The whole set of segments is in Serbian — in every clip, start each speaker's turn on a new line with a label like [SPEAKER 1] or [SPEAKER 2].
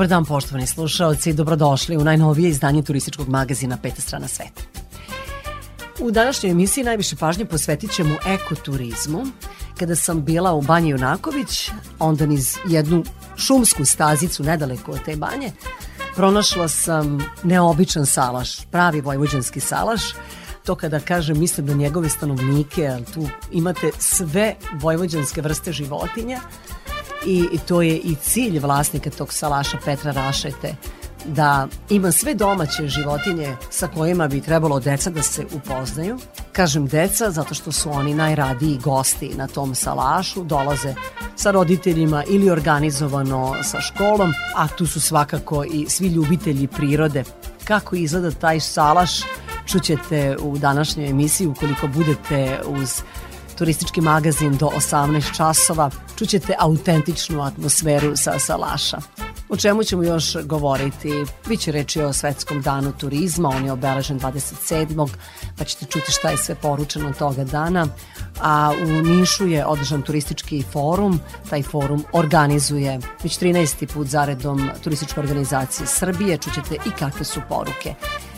[SPEAKER 1] Dobar dan poštovani slušalci, dobrodošli u najnovije izdanje turističkog magazina Peta strana sveta. U današnjoj emisiji najviše pažnje posvetit ćemo ekoturizmu. Kada sam bila u banji Junaković, onda niz jednu šumsku stazicu nedaleko od te banje, pronašla sam neobičan salaš, pravi vojvođanski salaš, to kada kažem mislim da njegove stanovnike, tu imate sve vojvođanske vrste životinja, i to je i cilj vlasnika tog salaša Petra Rašete da ima sve domaće životinje sa kojima bi trebalo deca da se upoznaju. Kažem deca zato što su oni najradiji gosti na tom salašu, dolaze sa roditeljima ili organizovano sa školom, a tu su svakako i svi ljubitelji prirode. Kako izgleda taj salaš čućete u današnjoj emisiji ukoliko budete uz turistički magazin do 18 časova. Čućete autentičnu atmosferu sa Salaša. O čemu ćemo još govoriti? Biće reći o Svetskom danu turizma, on je obeležen 27. pa ćete čuti šta je sve poručeno toga dana. A u Nišu je održan turistički forum, taj forum organizuje već 13. put zaredom turističke organizacije Srbije, čućete i kakve su poruke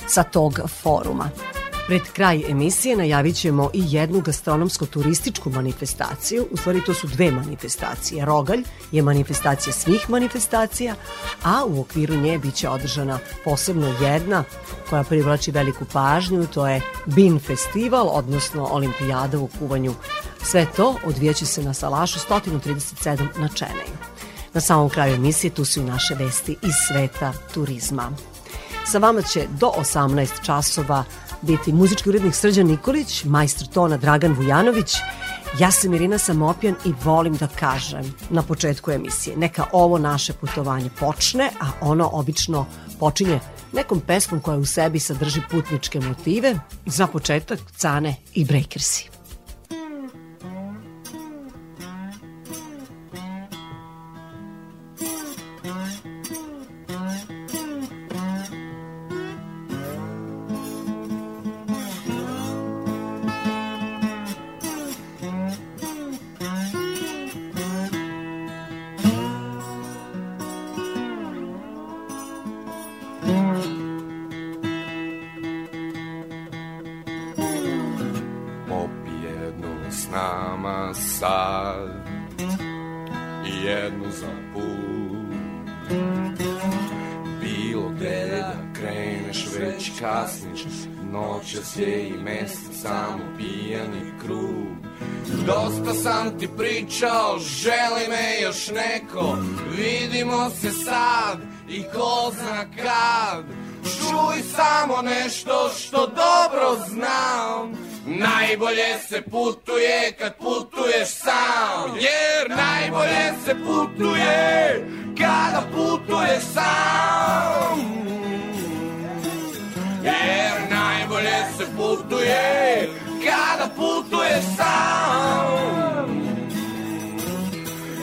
[SPEAKER 1] sa tog foruma. Pred kraj emisije najavit ćemo i jednu gastronomsko-turističku manifestaciju. U stvari to su dve manifestacije. Rogalj je manifestacija svih manifestacija, a u okviru nje biće održana posebno jedna koja privlači veliku pažnju, to je BIN festival, odnosno olimpijada u kuvanju. Sve to odvijaće se na Salašu 137 na Čeneju. Na samom kraju emisije tu su i naše vesti iz sveta turizma. Sa vama će do 18 časova biti muzički urednik Srđan Nikolić, majstor tona Dragan Vujanović, Ja sam Irina Samopjan i volim da kažem na početku emisije, neka ovo naše putovanje počne, a ono obično počinje nekom pesmom koja u sebi sadrži putničke motive, za početak Cane i Breakersi.
[SPEAKER 2] Noćas je i mesec samo pijani krug. Dosta sam ti pričao, želi me još neko Vidimo se sad i ko zna kad. Čuj samo nešto što dobro znam Najbolje se putuje kad putuješ sam. Jer najbolje se putuje kada putuješ sam najbolje se putuje kada putuje sam.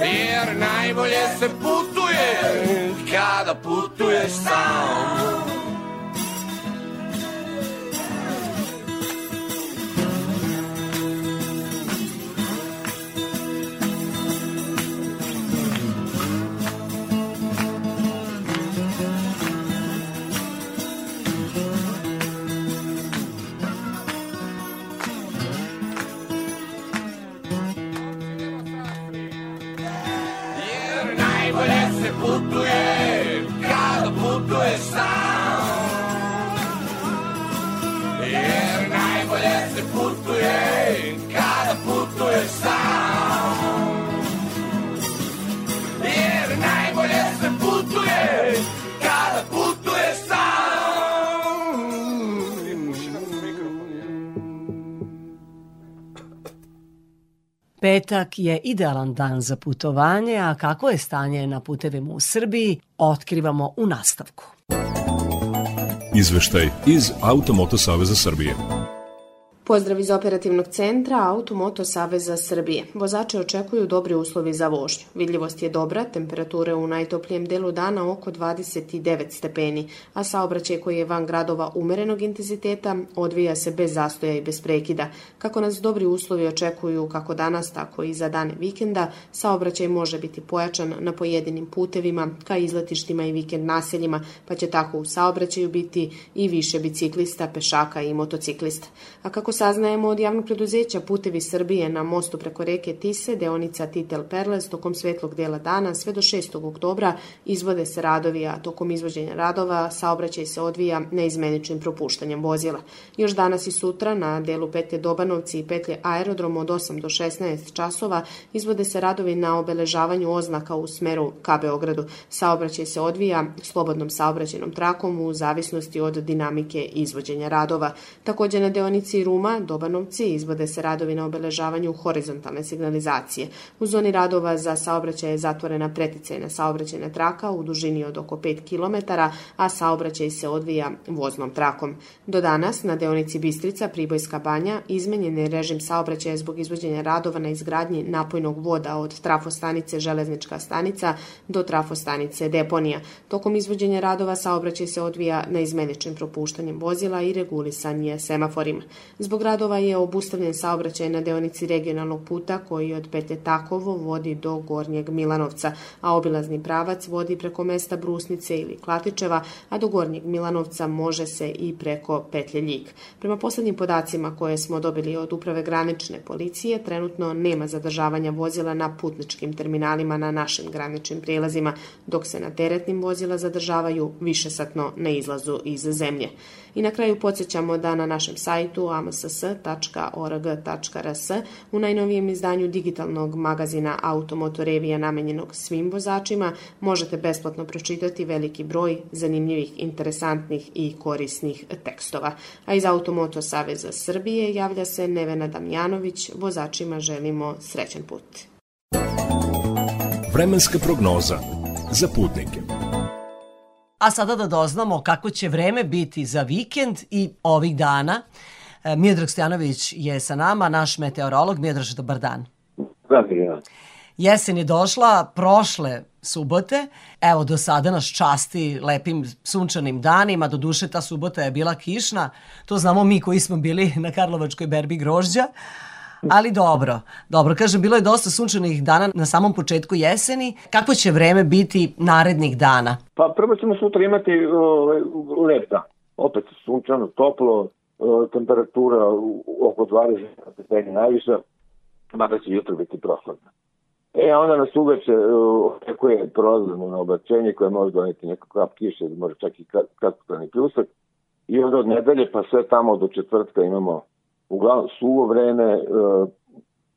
[SPEAKER 2] Jer najbolje se putuje kada putuješ sam
[SPEAKER 1] Petak je idealan dan za putovanje, a kako je stanje na putevima u Srbiji, otkrivamo u nastavku.
[SPEAKER 3] Izveštaj iz Automoto Saveza Srbije.
[SPEAKER 4] Pozdrav iz operativnog centra Automoto Saveza Srbije. Vozače očekuju dobri uslovi za vožnju. Vidljivost je dobra, temperature u najtoplijem delu dana oko 29 stepeni, a saobraćaj koji je van gradova umerenog intenziteta odvija se bez zastoja i bez prekida. Kako nas dobri uslovi očekuju kako danas, tako i za dane vikenda, saobraćaj može biti pojačan na pojedinim putevima, ka izletištima i vikend naseljima, pa će tako u saobraćaju biti i više biciklista, pešaka i motociklista. A kako saznajemo od javnog preduzeća Putevi Srbije na mostu preko reke Tise, deonica Titel Perles, tokom svetlog dela dana sve do 6. oktobra izvode se radovi, a tokom izvođenja radova saobraćaj se odvija neizmeničnim propuštanjem vozila. Još danas i sutra na delu petlje Dobanovci i petlje Aerodrom od 8 do 16 časova izvode se radovi na obeležavanju oznaka u smeru ka Beogradu. Saobraćaj se odvija slobodnom saobraćenom trakom u zavisnosti od dinamike izvođenja radova. Takođe na deonici Ruma Ruma, Dobanovci, izvode se radovi na obeležavanju horizontalne signalizacije. U zoni radova za saobraćaj je zatvorena preticajna saobraćajna traka u dužini od oko 5 km, a saobraćaj se odvija voznom trakom. Do danas, na deonici Bistrica, Pribojska banja, izmenjen je režim saobraćaja zbog izvođenja radova na izgradnji napojnog voda od trafostanice Železnička stanica do trafostanice Deponija. Tokom izvođenja radova saobraćaj se odvija na izmeničnim propuštanjem vozila i regulisanje semaforima. Zbog Zbog radova je obustavljen saobraćaj na deonici regionalnog puta koji od petlje Takovo vodi do Gornjeg Milanovca, a obilazni pravac vodi preko mesta Brusnice ili Klatičeva, a do Gornjeg Milanovca može se i preko petlje Ljig. Prema poslednjim podacima koje smo dobili od uprave granične policije, trenutno nema zadržavanja vozila na putničkim terminalima na našim graničnim prijelazima, dok se na teretnim vozila zadržavaju višesatno na izlazu iz zemlje. I na kraju podsjećamo da na našem sajtu amss.org.rs u najnovijem izdanju digitalnog magazina Automotorevija namenjenog svim vozačima možete besplatno pročitati veliki broj zanimljivih, interesantnih i korisnih tekstova. A iz Automoto Saveza Srbije javlja se Nevena Damjanović, vozačima želimo srećan put.
[SPEAKER 3] Vremenska prognoza za putnike.
[SPEAKER 1] A sada da doznamo kako će vreme biti za vikend i ovih dana. E, Miodrag Stojanović je sa nama, naš meteorolog. Miodrag, dobar dan.
[SPEAKER 5] Da, ja.
[SPEAKER 1] Jesen je došla prošle subote. Evo, do sada nas časti lepim sunčanim danima. Do duše, ta subota je bila kišna. To znamo mi koji smo bili na Karlovačkoj berbi grožđa. Ali dobro, dobro, kažem, bilo je dosta sunčanih dana na samom početku jeseni. Kako će vreme biti narednih dana?
[SPEAKER 5] Pa prvo ćemo sutra imati ovaj, lep dan. Opet sunčano, toplo, temperatura oko 20 stepeni najviša, mada će jutro biti prosladna. E, a onda nas uveče očekuje prolazno oblačenje koje može doneti neko kap kiše, može čak i kratkotrani pljusak. I onda od nedelje pa sve tamo do četvrtka imamo uglavnom suvo vreme, e,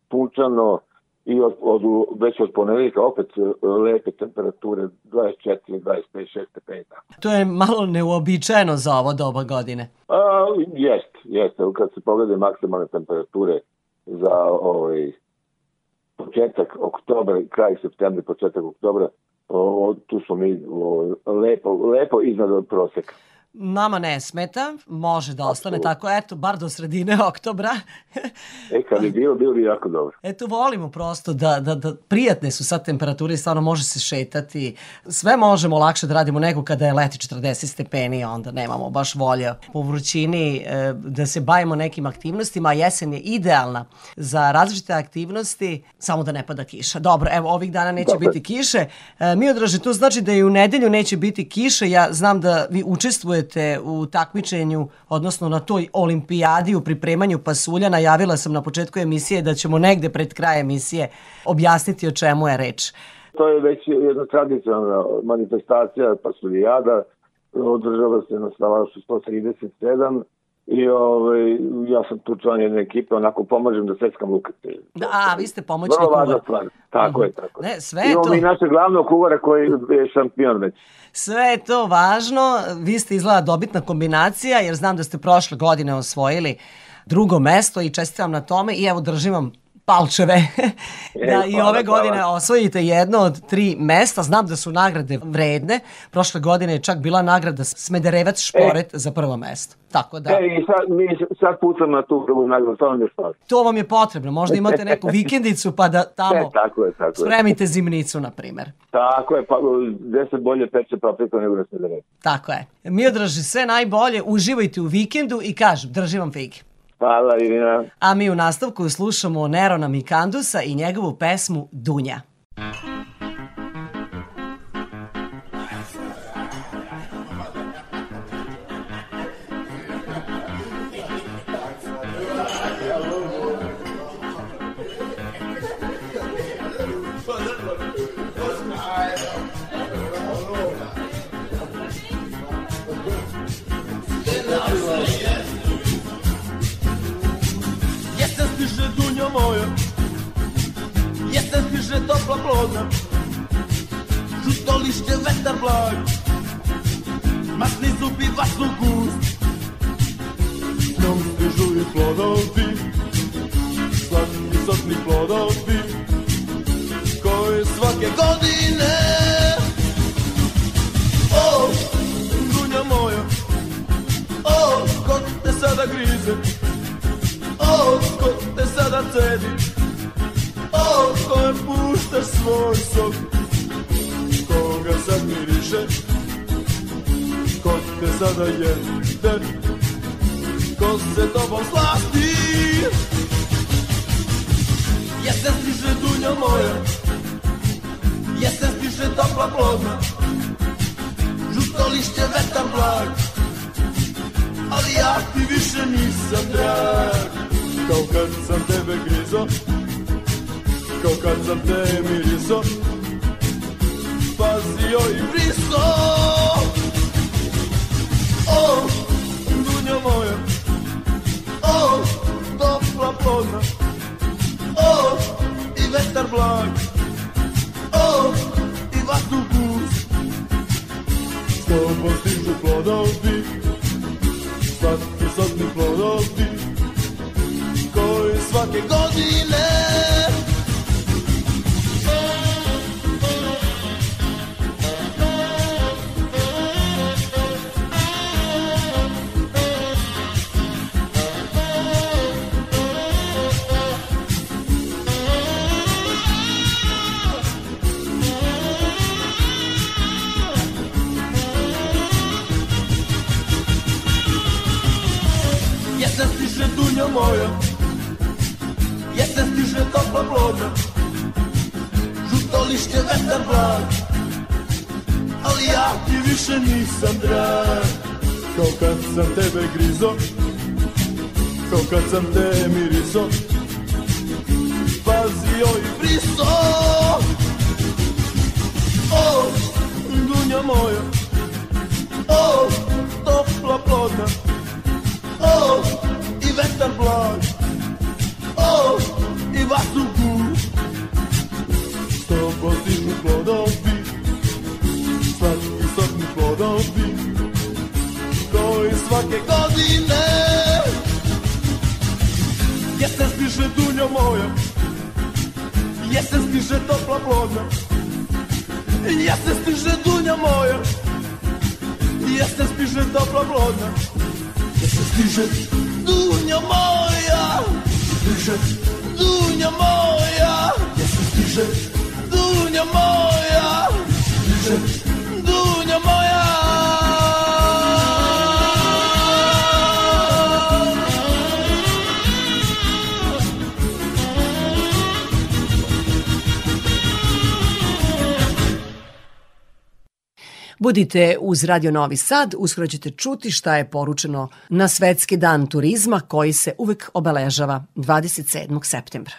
[SPEAKER 5] punčano i od, od, već od ponedeljka opet e, lepe temperature 24, 25, 6 stepeni.
[SPEAKER 1] To je malo neuobičajeno za ovo doba godine.
[SPEAKER 5] A, jest, jest. Kad se poglede maksimalne temperature za ovaj, početak oktobra, kraj septembra, početak oktobra, o, tu smo mi o, lepo, lepo iznad proseka.
[SPEAKER 1] Nama ne smeta, može da ostane Absolut. tako, eto, bar do sredine oktobra.
[SPEAKER 5] e, kad bi bilo, bilo bi jako dobro.
[SPEAKER 1] Eto, volimo prosto da, da, da prijatne su sad temperature i stvarno može se šetati. Sve možemo lakše da radimo nego kada je leti 40 stepeni, onda nemamo baš volje po vrućini e, da se bavimo nekim aktivnostima, a jesen je idealna za različite aktivnosti, samo da ne pada kiša. Dobro, evo, ovih dana neće Dobre. biti kiše. E, mi odraže, to znači da i u nedelju neće biti kiše. Ja znam da vi učestvujete učestvujete u takmičenju, odnosno na toj olimpijadi u pripremanju pasulja. Najavila sam na početku emisije da ćemo negde pred kraj emisije objasniti o čemu je reč.
[SPEAKER 5] To je već jedna tradicionalna manifestacija pasuljada, održava se na Stavašu 137 I ovaj, ja sam tu član jedne ekipe, onako pomažem da seckam lukate.
[SPEAKER 1] Da, a, vi ste pomoćni
[SPEAKER 5] kuvar. Vrlo važna stvar. Tako -huh. je, tako
[SPEAKER 1] ne, sve je
[SPEAKER 5] Imamo to... i naše glavnog kuvara koji je šampion već.
[SPEAKER 1] Sve je to važno. Vi ste izgleda dobitna kombinacija, jer znam da ste prošle godine osvojili drugo mesto i čestitam na tome i evo držim vam palčeve. da
[SPEAKER 5] E,
[SPEAKER 1] i
[SPEAKER 5] hvala,
[SPEAKER 1] ove godine osvojite jedno od tri mesta. Znam da su nagrade vredne. Prošle godine je čak bila nagrada Smederevac Šporet za prvo mesto. Tako da,
[SPEAKER 5] E, i sad, mi sad pucam na tu prvu nagradu, to vam je stvar.
[SPEAKER 1] to vam je potrebno. Možda imate neku vikendicu pa da
[SPEAKER 5] E,
[SPEAKER 1] tamo
[SPEAKER 5] tako je, tako je.
[SPEAKER 1] spremite zimnicu, na primer.
[SPEAKER 5] Tako je, pa gde se bolje peče paprika nego da se dere.
[SPEAKER 1] Tako je. Miodraži, sve najbolje, uživajte u vikendu i kažem, drži vam figi.
[SPEAKER 5] Hvala, Irina.
[SPEAKER 1] A mi u nastavku slušamo Nerona Mikandusa i njegovu pesmu Dunja.
[SPEAKER 6] Jesen Stiže topla plodna. Žuto lišće vetar blag Masni zubi vasu gust. Njom stižu i plodovi Slatki sotni plodovi Koje svake godine. O, dunja moja. O, ko te sada grize? O, ko te sada cedi O, koje puštaš svoj sok. Koga sad miriše Ko te sada jede Ko se tobom slasti Jesen stiže dunja moja. Jesen stiže topla plodna. Žuto lišće vetar blag. Ali ja ti više nisam drag. Kao kad sam tebe grizo Kao kad sam te mirizo Pazio i briso O, dunja moja. O, topla plodna O, i vetar blag. O, i vazduh gust S tobom stižu plodovi. Slatki sotni plodovi. Koji svake godine moja Jesen stiže topla plodna Žuto lišće vetar blag. Ali ja ti više nisam drag. Kao kad sam tebe grizo Kao kad sam te mirizo. Pazio i briso! O, dunja moja. O, topla plodna O, i vetar blag O, i vazduh gust S tobom stižu plodovi Slatki sotni plodovi Koji svake godine Jesen stiže dunja moja Jesen stiže topla plodna Jesen stiže dunja moja Jesen stiže topla plodna Jesen stiže dunja moja Stiže dunja moja Jesen stiže dunja moja
[SPEAKER 1] Budite uz Radio Novi Sad, uskoro ćete čuti šta je poručeno na Svetski dan turizma koji se uvek obeležava 27. septembra.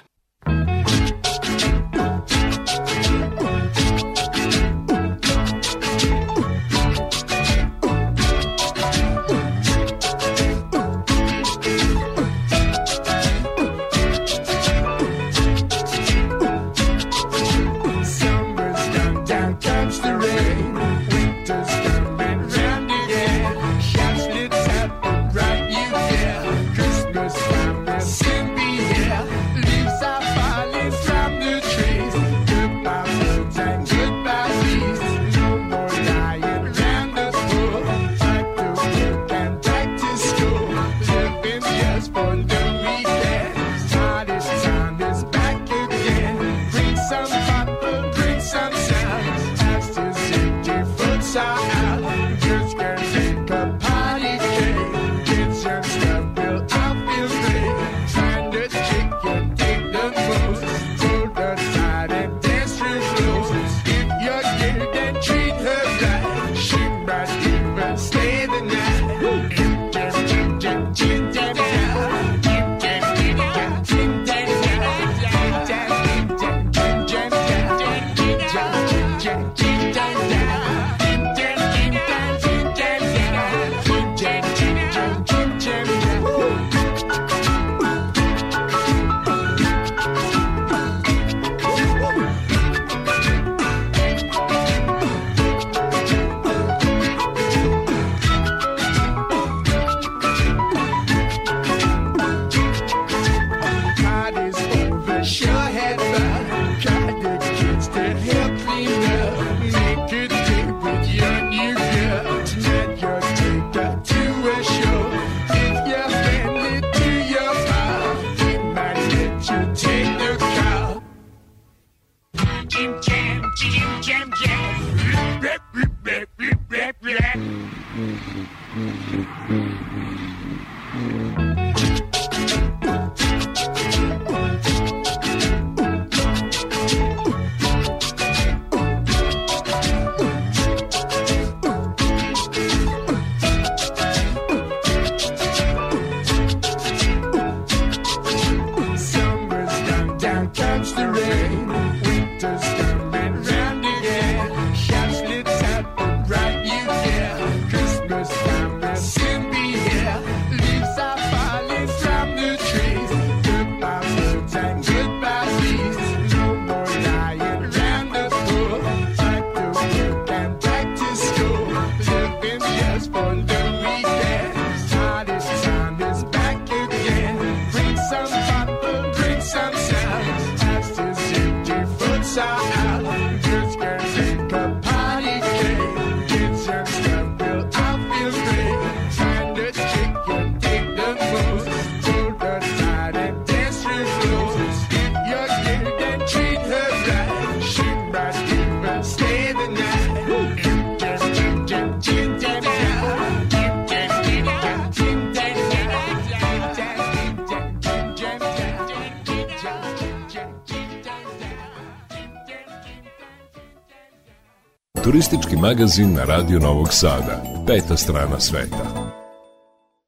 [SPEAKER 3] Magazin na Radio Novog Sada. Peta strana sveta.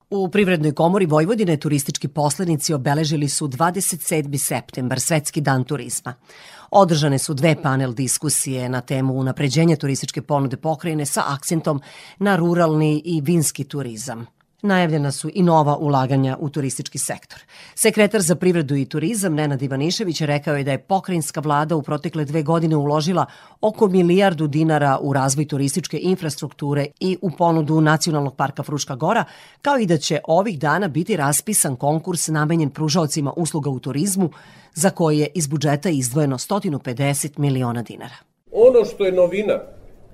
[SPEAKER 1] U Privrednoj komori Vojvodine turistički poslenici obeležili su 27. septembar, Svetski dan turizma. Održane su dve panel diskusije na temu unapređenja turističke ponude pokrajine sa akcentom na ruralni i vinski turizam. Najavljena su i nova ulaganja u turistički sektor. Sekretar za privredu i turizam Nenad Ivanišević rekao je da je pokrajinska vlada u protekle dve godine uložila oko milijardu dinara u razvoj turističke infrastrukture i u ponudu Nacionalnog parka Fruška Gora, kao i da će ovih dana biti raspisan konkurs namenjen pružaocima usluga u turizmu, za koje je iz budžeta izdvojeno 150 miliona dinara.
[SPEAKER 7] Ono što je novina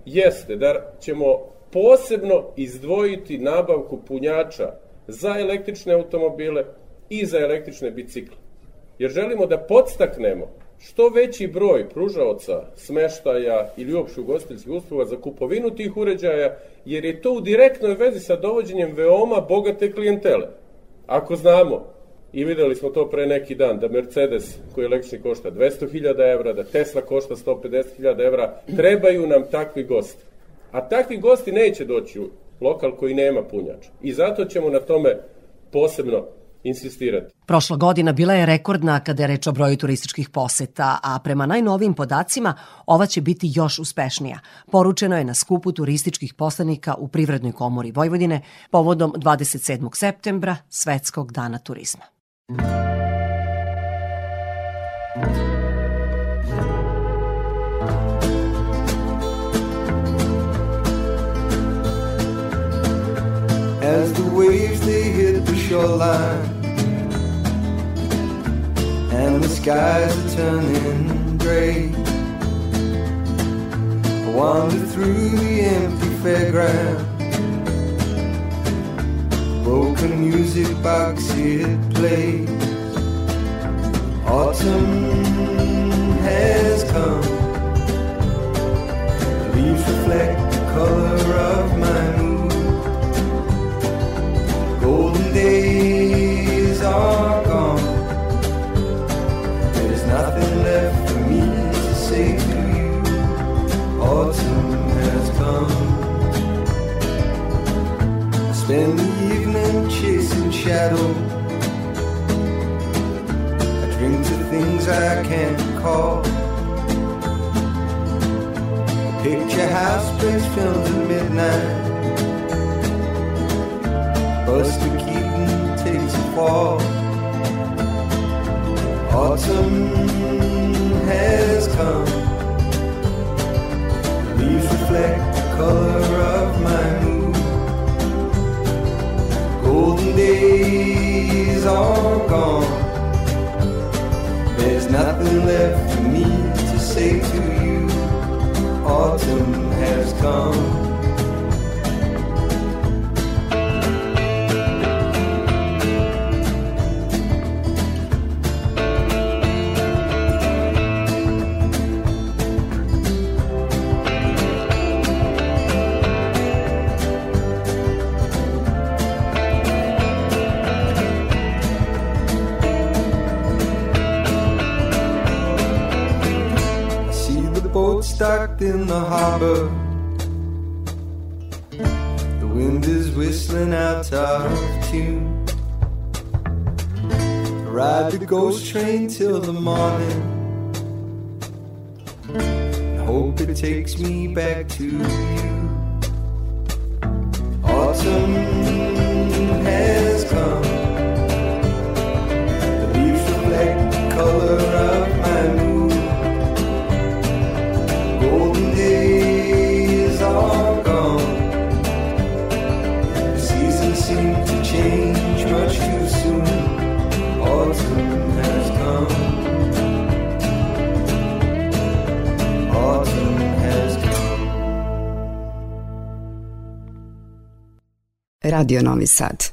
[SPEAKER 7] jeste da ćemo posebno izdvojiti nabavku punjača za električne automobile i za električne bicikle. Jer želimo da podstaknemo što veći broj pružaoca smeštaja ili uopšte ugostiteljskih usluga za kupovinu tih uređaja, jer je to u direktnoj vezi sa dovođenjem veoma bogate klijentele. Ako znamo, i videli smo to pre neki dan, da Mercedes koji električni košta 200.000 evra, da Tesla košta 150.000 evra, trebaju nam takvi gosti. A takvi gosti neće doći u lokal koji nema punjač. I zato ćemo na tome posebno insistirati.
[SPEAKER 1] Prošla godina bila je rekordna kada je reč o broju turističkih poseta, a prema najnovijim podacima ova će biti još uspešnija. Poručeno je na skupu turističkih poslanika u Privrednoj komori Vojvodine povodom 27. septembra, Svetskog dana turizma.
[SPEAKER 8] As the waves they hit the shoreline and the skies are turning gray. I wander through the empty fairground. Broken music box it plays. Autumn has come. The leaves reflect the color can't. Picture house plays films at midnight. Buster Keaton takes a fall. Autumn has come. Leaves reflect the color of my mood. Golden days are gone. Nothing left for me to say to you. Autumn has come. Docked in the harbor. The wind is whistling out of tune. I ride the ghost train till the morning. I hope it takes me back to you.
[SPEAKER 9] Radio Novi Sad.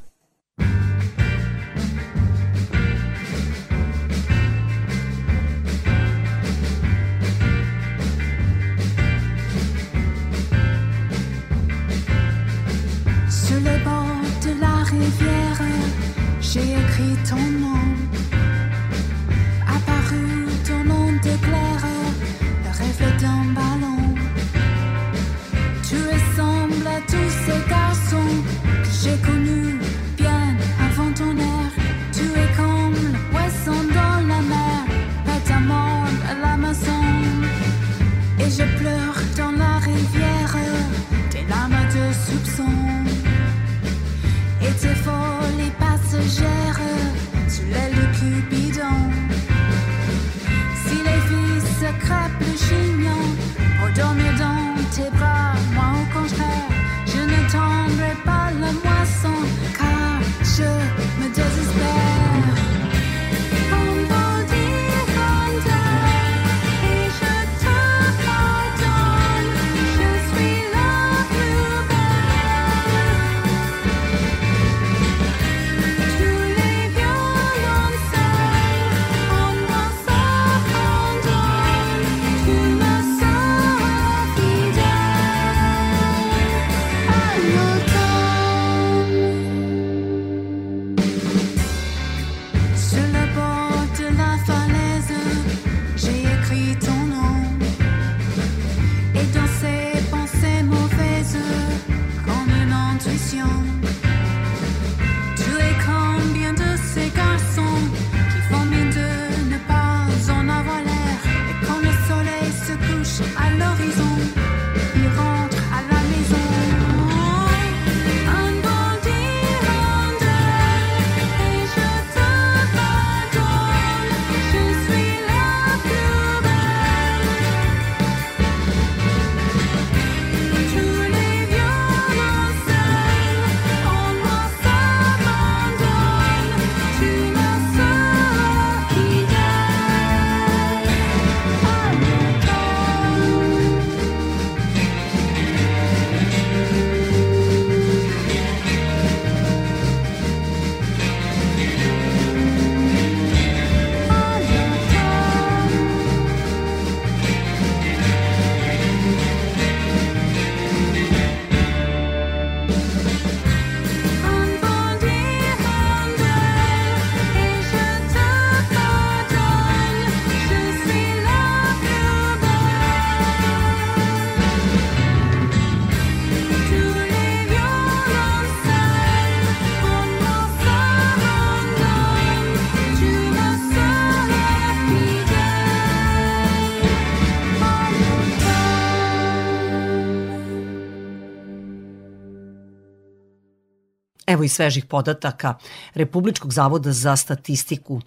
[SPEAKER 1] Evo i svežih podataka Republičkog zavoda za statistiku.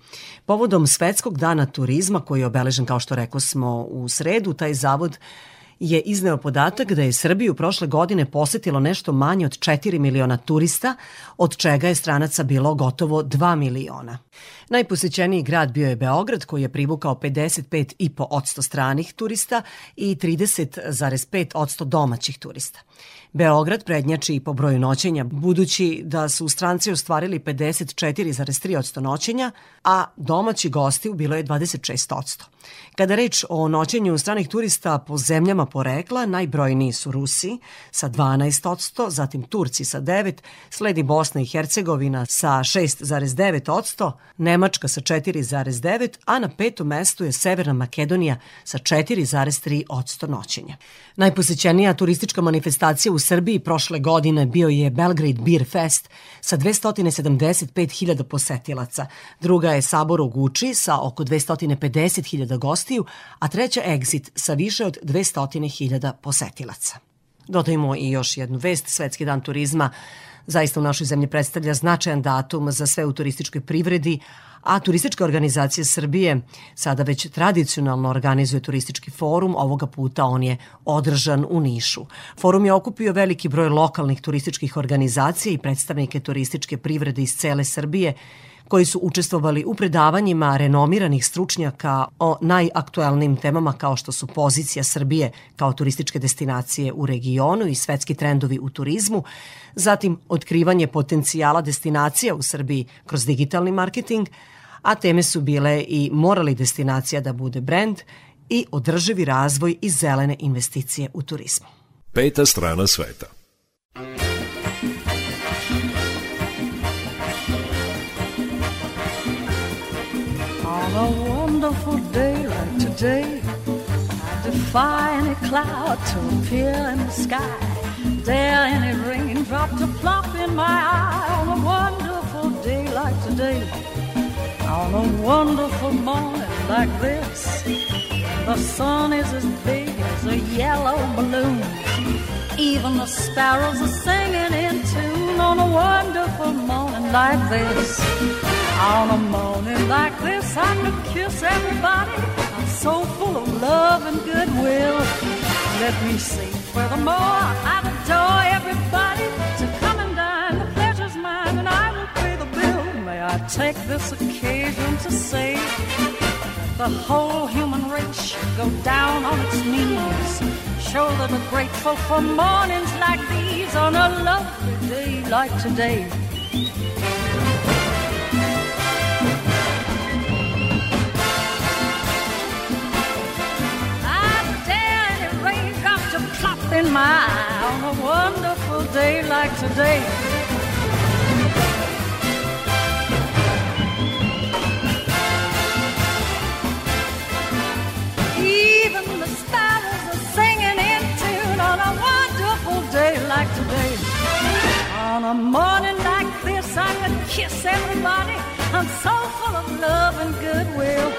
[SPEAKER 1] Povodom Svetskog dana turizma, koji je obeležen, kao što rekao smo, u sredu, taj zavod je izneo podatak da je Srbiju prošle godine posetilo nešto manje od 4 miliona turista, od čega je stranaca bilo gotovo 2 miliona. Najposećeniji grad bio je Beograd koji je privukao 55,5% stranih turista i 30,5% domaćih turista. Beograd prednjači i po broju noćenja, budući da su stranci ostvarili 54,3% noćenja, a domaći gosti bilo je 26%. Kada reč o noćenju stranih turista po zemljama porekla, najbrojniji su Rusi sa 12%, zatim Turci sa 9%, sledi Bosna i Hercegovina sa 6,9%, Nemačka sa 4,9%, a na petom mestu je Severna Makedonija sa 4,3% noćenja. Najposećenija turistička manifestacija u Srbiji prošle godine bio je Belgrade Beer Fest sa 275.000 posetilaca. Druga je Sabor u Guči sa oko 250.000 gostiju, a treća Exit sa više od 200.000 posetilaca. Dodajmo i još jednu vest. Svetski dan turizma zaista u našoj zemlji predstavlja značajan datum za sve u turističkoj privredi, a Turistička organizacija Srbije sada već tradicionalno organizuje turistički forum, ovoga puta on je održan u Nišu. Forum je okupio veliki broj lokalnih turističkih organizacija i predstavnike turističke privrede iz cele Srbije, koji su učestvovali u predavanjima renomiranih stručnjaka o najaktuelnim temama kao što su pozicija Srbije kao turističke destinacije u regionu i svetski trendovi u turizmu, zatim otkrivanje potencijala destinacija u Srbiji kroz digitalni marketing, a teme su bile i morali destinacija da bude brend i održivi razvoj i zelene investicije u turizmu.
[SPEAKER 3] Peta strana sveta.
[SPEAKER 9] On a wonderful day like today, I defy any cloud to appear in the sky. Dare any raindrop to plop in my eye on a wonderful day like today. On a wonderful morning like this, the sun is as big as a yellow balloon. Even the sparrows are singing in tune on a wonderful morning like this. On a morning like this, I could kiss everybody. I'm so full of love and goodwill. Let me say, furthermore, I'd adore everybody I take this occasion to say that the whole human race should go down on its knees. Show that we're grateful for mornings like these on a lovely day like today. in my eye on a wonderful day like today. Even the sparrows are singing in tune on a wonderful day like today. On a morning like this, I could kiss everybody. I'm so full of love and goodwill.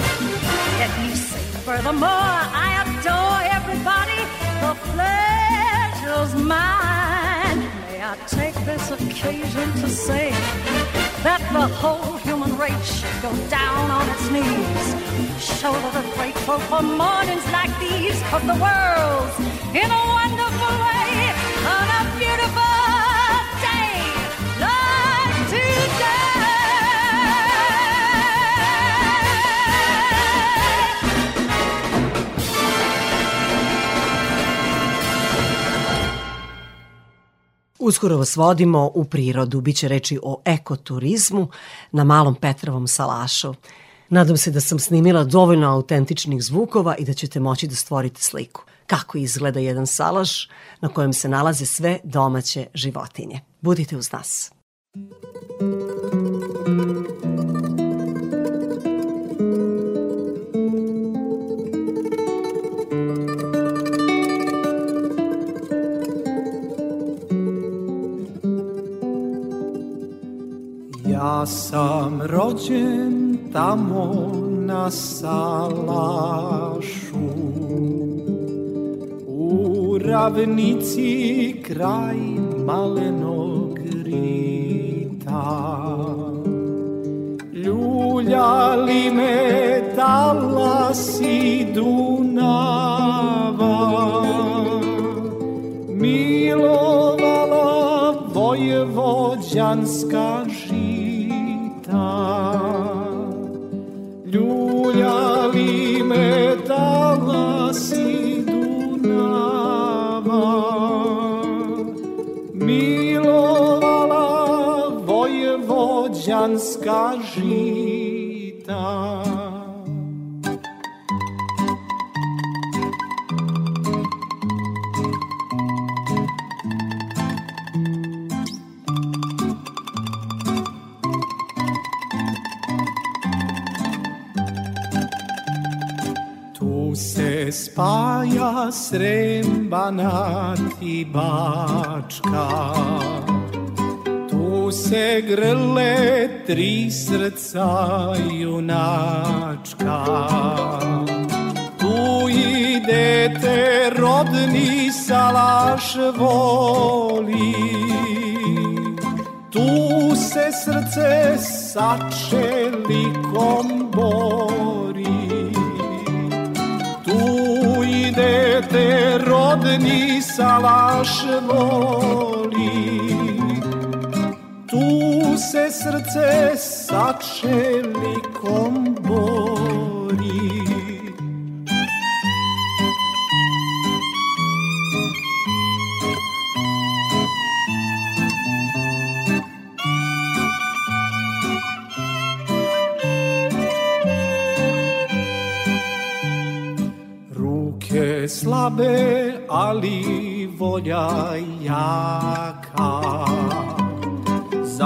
[SPEAKER 9] Let me say, furthermore, I adore everybody. The pleasure's mine. May I take this occasion to say that the whole human race go down on its knees. That they're grateful for mornings like these, cause the world's in a wonderful way on a beautiful
[SPEAKER 1] Uskoro vas vodimo u prirodu, bit će reči o ekoturizmu na Malom Petrovom salašu. Nadam se da sam snimila dovoljno autentičnih zvukova i da ćete moći da stvorite sliku. Kako izgleda jedan salaš na kojem se nalaze sve domaće životinje. Budite uz nas.
[SPEAKER 10] Ja sam rođen tamo na Salašu. U ravnici kraj malenog rija Ljuljali me talasi Dunava. Milovala vojvođanska vojvođanska žita. Se spaja Srem, Banat i Bačka. Tu se grle tri srca junačka. Tu i dete rodni salaš voli. Tu se srce sa čelikom bori. Tu i dete rodni salaš voli srce sa čelikom bori Ruke slabe, ali volja jaka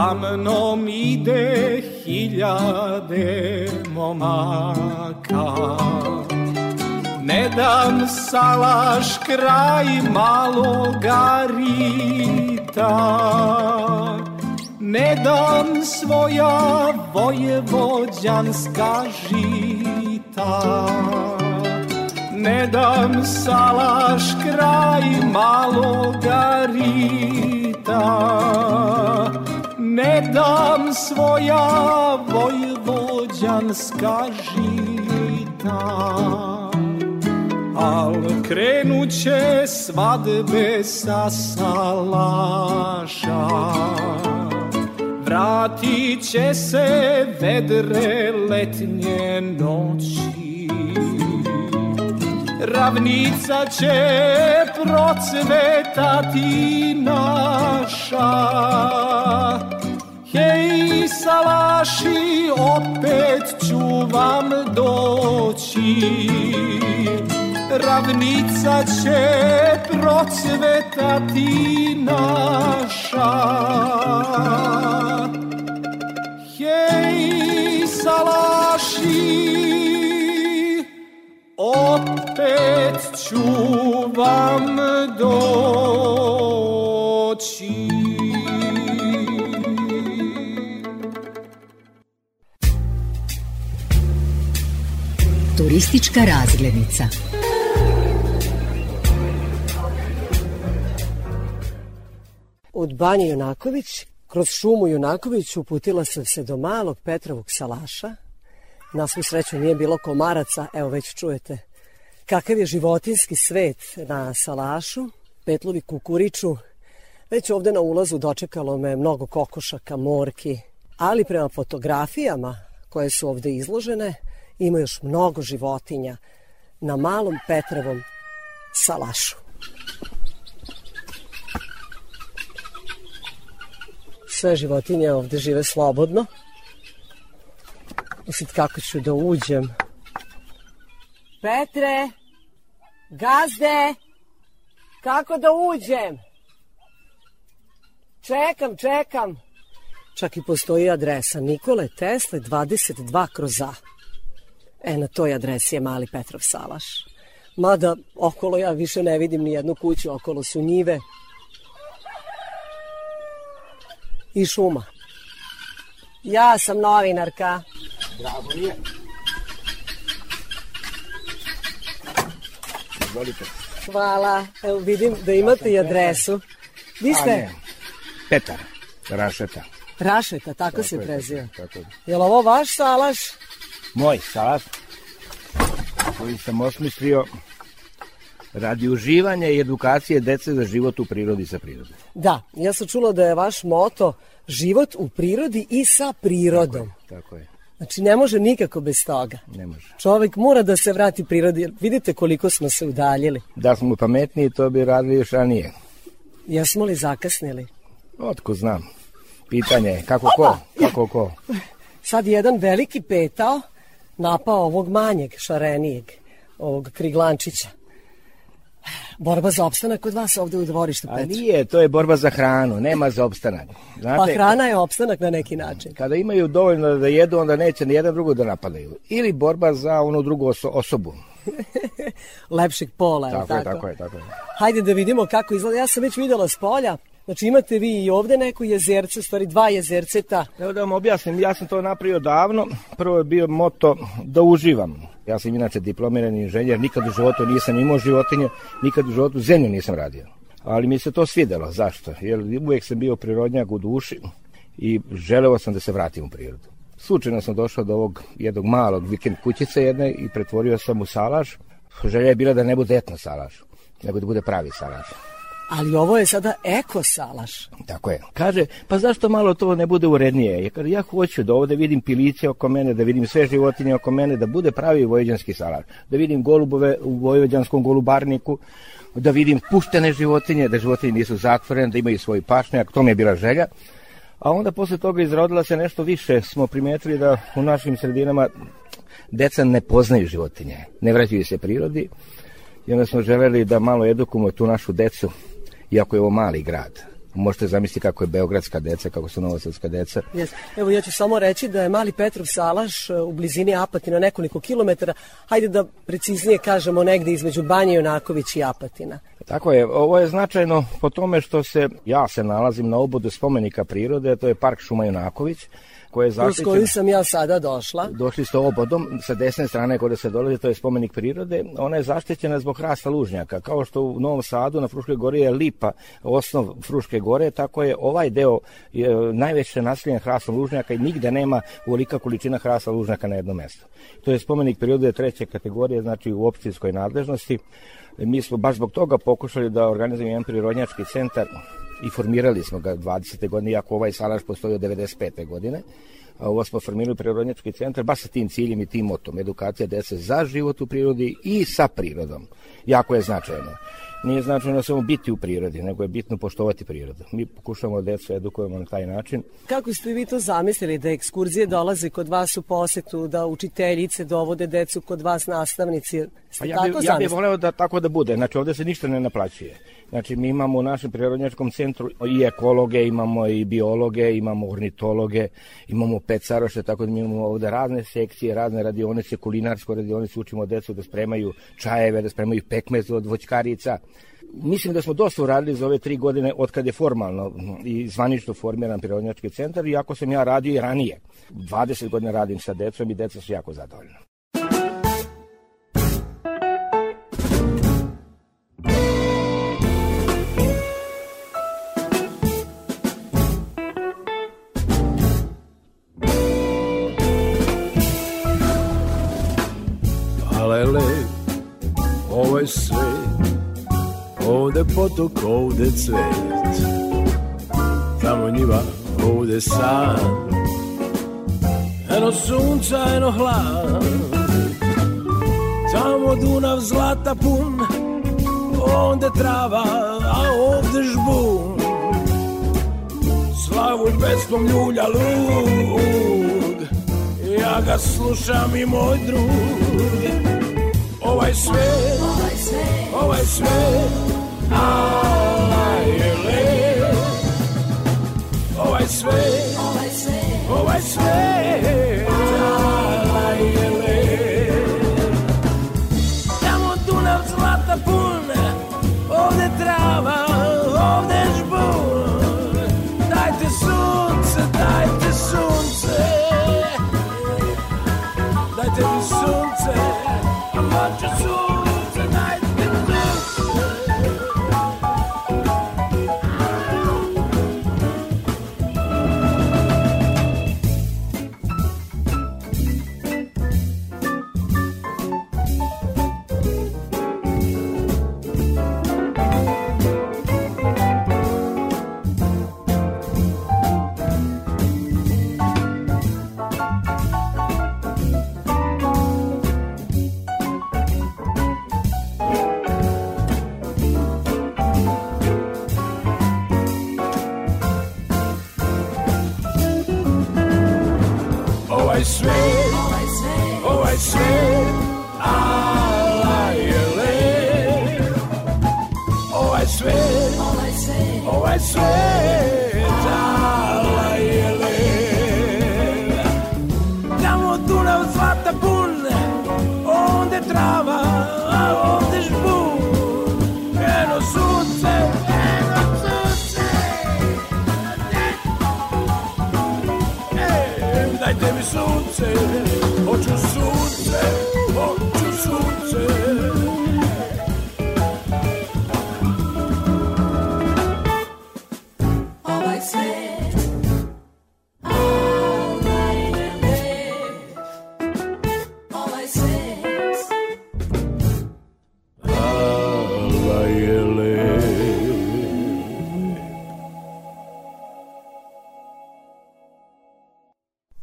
[SPEAKER 10] Za mnom ide hiljade momaka. Ne dam salaš kraj maloga rita. Ne dam svoja vojevođanska žita. Ne dam salaš kraj maloga rita Ne dam svoja vojvođanska žita. Al krenut će svadbe sa salaša. Vratit će se vedre letnje noći. Ravnica će procvetati naša Hej, salaši, opet ću vam doći Ravnica će procvetati naša Hej, salaši, opet ću vam doći.
[SPEAKER 1] Turistička razglednica.
[SPEAKER 11] Od Banje Junaković, kroz šumu Junaković uputila sam se do malog Petrovog salaša. Na svu sreću nije bilo komaraca, evo već čujete kakav je životinski svet na salašu. Petlovi kukuriču, već ovde na ulazu dočekalo me mnogo kokošaka, morki, ali prema fotografijama koje su ovde izložene, ima još mnogo životinja na malom Petrovom salašu. Sve životinje ovde žive slobodno. Mislim kako ću da uđem. Petre, gazde, kako da uđem? Čekam, čekam. Čak i postoji adresa Nikole Tesle 22 kroz A. E, na toj adresi je mali Petrov Salaš. Mada okolo ja više ne vidim ni jednu kuću, okolo su njive i šuma. Ja sam novinarka.
[SPEAKER 12] Mi je. Izvolite.
[SPEAKER 11] Hvala. Evo vidim da imate i adresu. Vi ste?
[SPEAKER 12] Petar, Rašeta.
[SPEAKER 11] Rašeta, tako, se
[SPEAKER 12] je,
[SPEAKER 11] preziva.
[SPEAKER 12] Tako je.
[SPEAKER 11] Je li ovo vaš salaš?
[SPEAKER 12] Moj salaš, koji sam osmislio radi uživanja i edukacije dece za život u prirodi sa prirodom.
[SPEAKER 11] Da, ja sam čula da je vaš moto život u prirodi i sa prirodom.
[SPEAKER 12] Tako je,
[SPEAKER 11] Znači ne može nikako bez toga.
[SPEAKER 12] ne može.
[SPEAKER 11] Čovek mora da se vrati prirodi. Vidite koliko smo se udaljili.
[SPEAKER 12] Da smo pametniji, to bi radili još ranije.
[SPEAKER 11] Jesmo li zakasnili?
[SPEAKER 12] Otko znam. Pitanje je kako ko, kako ko.
[SPEAKER 11] Sad jedan veliki petao napao ovog manjeg, šarenijeg, ovog kriglančića. Borba za opstanak kod vas ovde u dvorištu,
[SPEAKER 12] A
[SPEAKER 11] Petre.
[SPEAKER 12] nije, to je borba za hranu, nema za opstanak.
[SPEAKER 11] Pa
[SPEAKER 12] Znate,
[SPEAKER 11] hrana je opstanak na neki način.
[SPEAKER 12] kada imaju dovoljno da jedu, onda neće ni jedan drugo da napadaju. Ili borba za onu drugu oso- osobu.
[SPEAKER 11] Lepšeg pola, je li
[SPEAKER 12] Tako je, tako je, tako je.
[SPEAKER 11] Hajde da vidimo kako izgleda. Ja sam već videla s polja. Znači imate vi i ovde neko jezerce, stvari dva jezerceta.
[SPEAKER 12] Evo da vam objasnim, ja sam to napravio davno. Prvo je bio moto da uživam. Ja sam inače diplomirani inženjer, nikad u životu nisam imao životinje, nikad u životu zemlju nisam radio. Ali mi se to svidelo, zašto? Jer uvijek sam bio prirodnjak u duši i želeo sam da se vratim u prirodu. Slučajno sam došao do ovog jednog malog vikend kućice jedne i pretvorio sam u salaš. Želja je bila da ne bude etno salaš, nego da bude pravi salaš.
[SPEAKER 11] Ali ovo je sada eko salaš.
[SPEAKER 12] Tako je. Kaže, pa zašto malo to ne bude urednije? Ja, kaže, ja hoću da ovde vidim piliće oko mene, da vidim sve životinje oko mene, da bude pravi vojvođanski salaš. Da vidim golubove u vojvođanskom golubarniku, da vidim puštene životinje, da životinje nisu zatvorene, da imaju svoj pašnjak, to mi je bila želja. A onda posle toga izrodila se nešto više. Smo primetili da u našim sredinama deca ne poznaju životinje, ne vraćaju se prirodi. I onda smo želeli da malo edukujemo tu našu decu, iako je ovo mali grad. Možete zamisliti kako je beogradska deca, kako su novosadska deca.
[SPEAKER 11] Yes. Evo ja ću samo reći da je mali Petrov salaš e, u blizini Apatina nekoliko kilometara. Hajde da preciznije kažemo negde između Banje Jonaković i Apatina.
[SPEAKER 12] Tako je, ovo je značajno po tome što se, ja se nalazim na obodu spomenika prirode, to je park Šuma Junaković, koje je
[SPEAKER 11] Kroz
[SPEAKER 12] zaštićen.
[SPEAKER 11] koju sam ja sada došla.
[SPEAKER 12] Došli ste obodom, sa desne strane kod se dolazi, to je spomenik prirode, ona je zaštićena zbog hrasta lužnjaka, kao što u Novom Sadu na Fruškoj gori je lipa osnov Fruške gore, tako je ovaj deo je najveće naseljen hrastom lužnjaka i nigde nema uvolika količina hrasta lužnjaka na jednom mestu. To je spomenik prirode treće kategorije, znači u općinskoj nadležnosti. Mi smo baš zbog toga pokušali da organizujemo jedan prirodnjački centar i formirali smo ga 20. godine, iako ovaj salaš postoji od 95. godine. Ovo smo formirali prirodnjački centar baš sa tim ciljem i tim motom, edukacija dece za život u prirodi i sa prirodom. Jako je značajno. Nije značajno samo biti u prirodi, nego je bitno poštovati prirodu. Mi pokušamo decu edukujemo na taj način.
[SPEAKER 11] Kako ste vi to zamislili da ekskurzije dolaze kod vas u posetu, da učiteljice dovode decu kod vas nastavnici? Ste
[SPEAKER 12] Pa ja bi, ja bih voleo da tako da bude. Znači ovde se ništa ne naplaćuje. Znači mi imamo u našem prirodnjačkom centru i ekologe, imamo i biologe, imamo ornitologe, imamo pecaroše, tako da mi imamo ovde razne sekcije, razne radionice, kulinarsko radionice, učimo decu da spremaju čajeve, da spremaju pekmez od voćkarica. Mislim da smo dosta uradili za ove tri godine od kad je formalno i zvanično formiran prirodnjački centar, iako sam ja radio i ranije. 20 godina radim sa decom i deca su jako zadovoljna.
[SPEAKER 13] Alele, ovaj svet, ovde potok, ovde cvet, tamo njiva, ovde san, eno sunca, eno hlad, tamo Dunav zlata pun, ovde trava, a ovde žbun, slavu pesmom ljulja lug, ja ga slušam i moj drug, ovaj svet, ovaj svet, ala je lep. Ovaj svet, ovaj svet, ala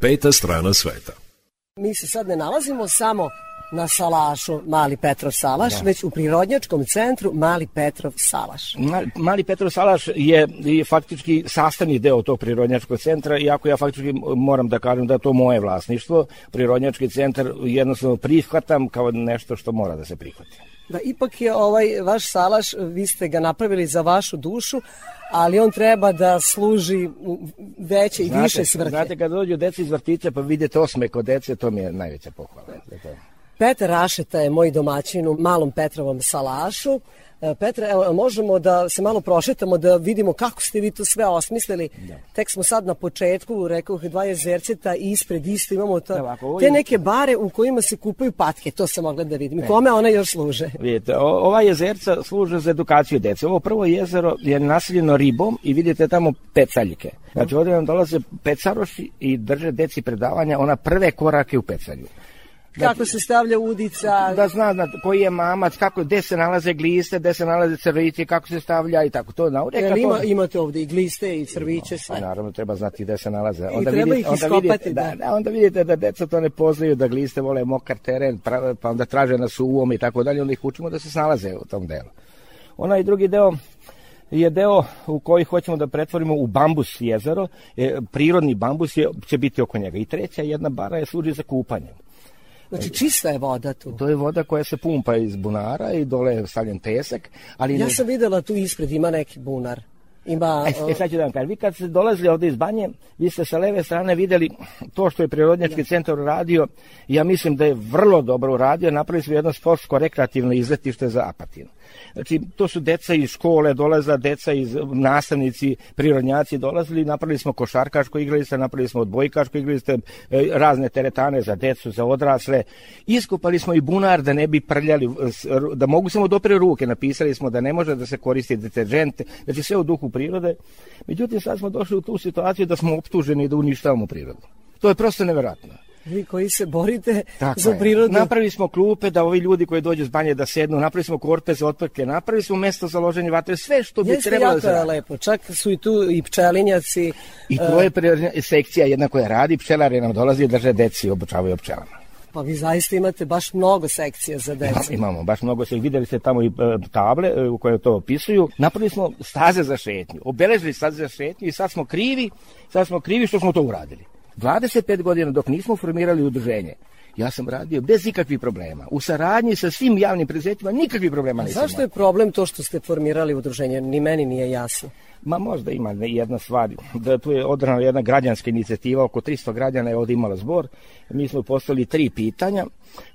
[SPEAKER 3] Peta strana sveta.
[SPEAKER 11] Mi se sad ne nalazimo samo na Salašu Mali Petrov Salaš,
[SPEAKER 12] Da.
[SPEAKER 11] već u prirodnjačkom centru Mali Petrov Salaš.
[SPEAKER 12] Ma- Mali Petrov Salaš je, je faktički sastavni deo tog prirodnjačkog centra, iako ja faktički moram da kažem da je to moje vlasništvo. Prirodnjački centar jednostavno prihvatam kao nešto što mora da se prihvati.
[SPEAKER 11] Da, ipak je ovaj vaš salaš, vi ste ga napravili za vašu dušu, ali on treba da služi u veće i više svrhe.
[SPEAKER 12] Znate, kad dođu deca iz vrtića pa vidite osme kod dece, to mi je najveća pohvala.
[SPEAKER 11] Petar Rašeta je moj domaćin u malom Petrovom salašu. E, Petre, evo, možemo da se malo prošetamo, da vidimo kako ste vi to sve osmislili. Tek smo sad na početku, rekao dva jezerceta i ispred isto imamo to,
[SPEAKER 12] Evo, ako ovo
[SPEAKER 11] te neke bare u kojima se kupaju patke, to sam mogla da vidim. I kome one još služe?
[SPEAKER 12] Vidite, o- ova jezerca služe za edukaciju dece. Ovo prvo jezero je naseljeno ribom i vidite tamo pecaljke. Znači ovdje nam dolaze pecaroši i drže deci predavanja ona prve korake u pecalju.
[SPEAKER 11] Kako se stavlja udica?
[SPEAKER 12] Da zna, zna koji je mamac, kako, gde se nalaze gliste, gde se nalaze crvići, kako se stavlja i tako. To nauče.
[SPEAKER 11] Jel ima, imate ovde i gliste i crviće, sve.
[SPEAKER 12] Pa naravno treba znati gde se nalaze.
[SPEAKER 11] I treba ih
[SPEAKER 12] onda
[SPEAKER 11] iskopati,
[SPEAKER 12] vidite,
[SPEAKER 11] da.
[SPEAKER 12] da, da, onda vidite da deca to ne poznaju, da gliste vole mokar teren, pra- pa onda traže na suvom i tako dalje, onda ih učimo da se snalaze u tom delu. Onaj drugi deo je deo u koji hoćemo da pretvorimo u bambus jezero, e, prirodni bambus je, će biti oko njega. I treća jedna bara je služi za kupanje.
[SPEAKER 11] Znači čista je voda tu.
[SPEAKER 12] To je voda koja se pumpa iz bunara i dole je stavljen pesak, ali
[SPEAKER 11] Ja
[SPEAKER 12] ne-
[SPEAKER 11] sam videla tu ispred, ima neki bunar. Ima...
[SPEAKER 12] E, e, sad ću da vam kažem, vi kad ste dolazili ovde iz banje, vi ste sa leve strane videli to što je Prirodnjački centar uradio, ja mislim da je vrlo dobro uradio, napravili smo jedno sportsko-rekreativno izletište za Apatin. Znači, to su deca iz škole, dolaza deca iz nastavnici, prirodnjaci dolazili, napravili smo košarkaško igralište, napravili smo odbojkaško igralište, e, razne teretane za decu, za odrasle. Iskopali smo i bunar da ne bi prljali, da mogu samo dopre ruke, napisali smo da ne može da se koristi deterđent, znači sve u duhu prirode. Međutim, sad smo došli u tu situaciju da smo optuženi da uništavamo prirodu. To je prosto neverovatno.
[SPEAKER 11] Vi koji se borite
[SPEAKER 12] Tako
[SPEAKER 11] za
[SPEAKER 12] je.
[SPEAKER 11] prirodu.
[SPEAKER 12] Napravili smo klupe da ovi ljudi koji dođu s banje da sednu, napravili smo korpe za otprke, napravili smo mesto za loženje vatre, sve što bi
[SPEAKER 11] Jeste
[SPEAKER 12] trebalo da
[SPEAKER 11] jako
[SPEAKER 12] se
[SPEAKER 11] je lepo. Čak su i tu i pčelinjaci.
[SPEAKER 12] I
[SPEAKER 11] e,
[SPEAKER 12] to je prirodna sekcija jedna koja radi, pčelari nam dolazi i drže deci i obučavaju pčelama.
[SPEAKER 11] Pa vi zaista imate baš mnogo sekcija za decu.
[SPEAKER 12] Imamo baš mnogo se videli ste tamo i e, table e, u koje to opisuju. Napravili smo staze za šetnju, obeležili staze za šetnju i sad smo krivi, sad smo krivi što smo to uradili. 25 godina dok nismo formirali udruženje, ja sam radio bez ikakvih problema. U saradnji sa svim javnim preduzećima nikakvih problema nisam
[SPEAKER 11] zašto je problem to što ste formirali udruženje? Ni meni nije jasno.
[SPEAKER 12] Ma možda ima jedna stvar, da tu je odrana jedna građanska inicijativa, oko 300 građana je ovdje imala zbor. Mi smo postavili tri pitanja,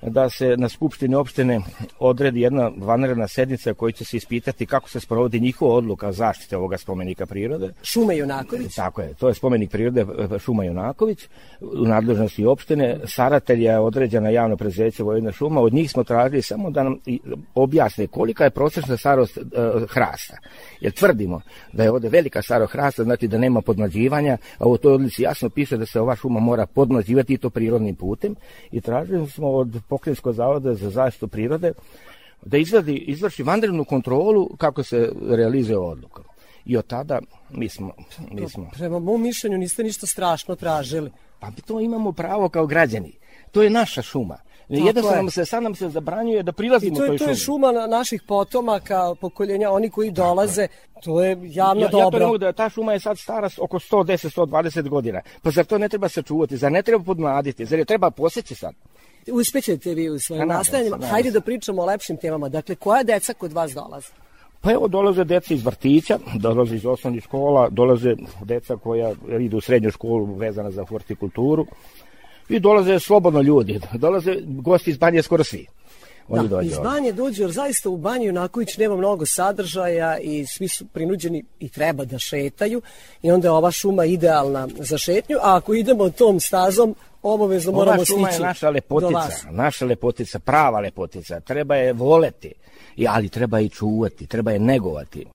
[SPEAKER 12] da se na Skupštini opštine odredi jedna vanredna sednica koja će se ispitati kako se sprovodi njihova odluka zaštite ovoga spomenika prirode.
[SPEAKER 11] Šume Junaković?
[SPEAKER 12] Tako je, to je spomenik prirode e, Šuma Junaković u nadležnosti opštine. Saratelj je određena javno preduzeće Vojvodina šuma, od njih smo tražili samo da nam objasne kolika je prosječna starost e, hrasta. Jer tvrdimo da je ovde velika starost hrasta, znači da nema podmlađivanja, a u toj odlici jasno piše da se ova šuma mora podmlađivati i to prirodnim putem. I tražili smo od Pokrenjskog zavoda za zaštitu prirode da izvadi, izvrši vanrednu kontrolu kako se realizuje odluka. I od tada mi smo, mi smo
[SPEAKER 11] Prema mom mišljenju niste ništa strašno tražili.
[SPEAKER 12] Pa to imamo pravo kao građani. To je naša šuma.
[SPEAKER 11] Tako
[SPEAKER 12] Jednostavno
[SPEAKER 11] je.
[SPEAKER 12] nam se, sad nam se zabranjuje da
[SPEAKER 11] I
[SPEAKER 12] prilazimo
[SPEAKER 11] to je,
[SPEAKER 12] toj
[SPEAKER 11] to je
[SPEAKER 12] šumi.
[SPEAKER 11] šuma na- naših potomaka, pokoljenja, oni koji dolaze, to je javno
[SPEAKER 12] Ja, ja to ne
[SPEAKER 11] dobro.
[SPEAKER 12] mogu da ta šuma je sad stara oko 110-120 godina. Pa zar to ne treba sačuvati? Zar ne treba podmladiti? Zar je treba poseći sad?
[SPEAKER 11] Uspećete vi u svojim nastajanjima.
[SPEAKER 12] nadam
[SPEAKER 11] Hajde da pričamo o lepšim temama. Dakle, koja deca kod vas dolaze?
[SPEAKER 12] Pa evo dolaze deca iz vrtića, dolaze iz osnovnih škola, dolaze deca koja idu u srednju školu vezana za hortikulturu i dolaze slobodno ljudi, dolaze gosti iz Banje skoro svi. Oni
[SPEAKER 11] da,
[SPEAKER 12] dođu
[SPEAKER 11] iz banje dođu, jer zaista u banji Junaković nema mnogo sadržaja i svi su prinuđeni i treba da šetaju i onda je ova šuma idealna za šetnju, a ako idemo tom stazom, obavezno moramo
[SPEAKER 12] Ova šuma je
[SPEAKER 11] stići
[SPEAKER 12] naša lepotica, naša lepotica, prava lepotica. Treba je voleti, i, ali treba je i čuvati, treba je negovati.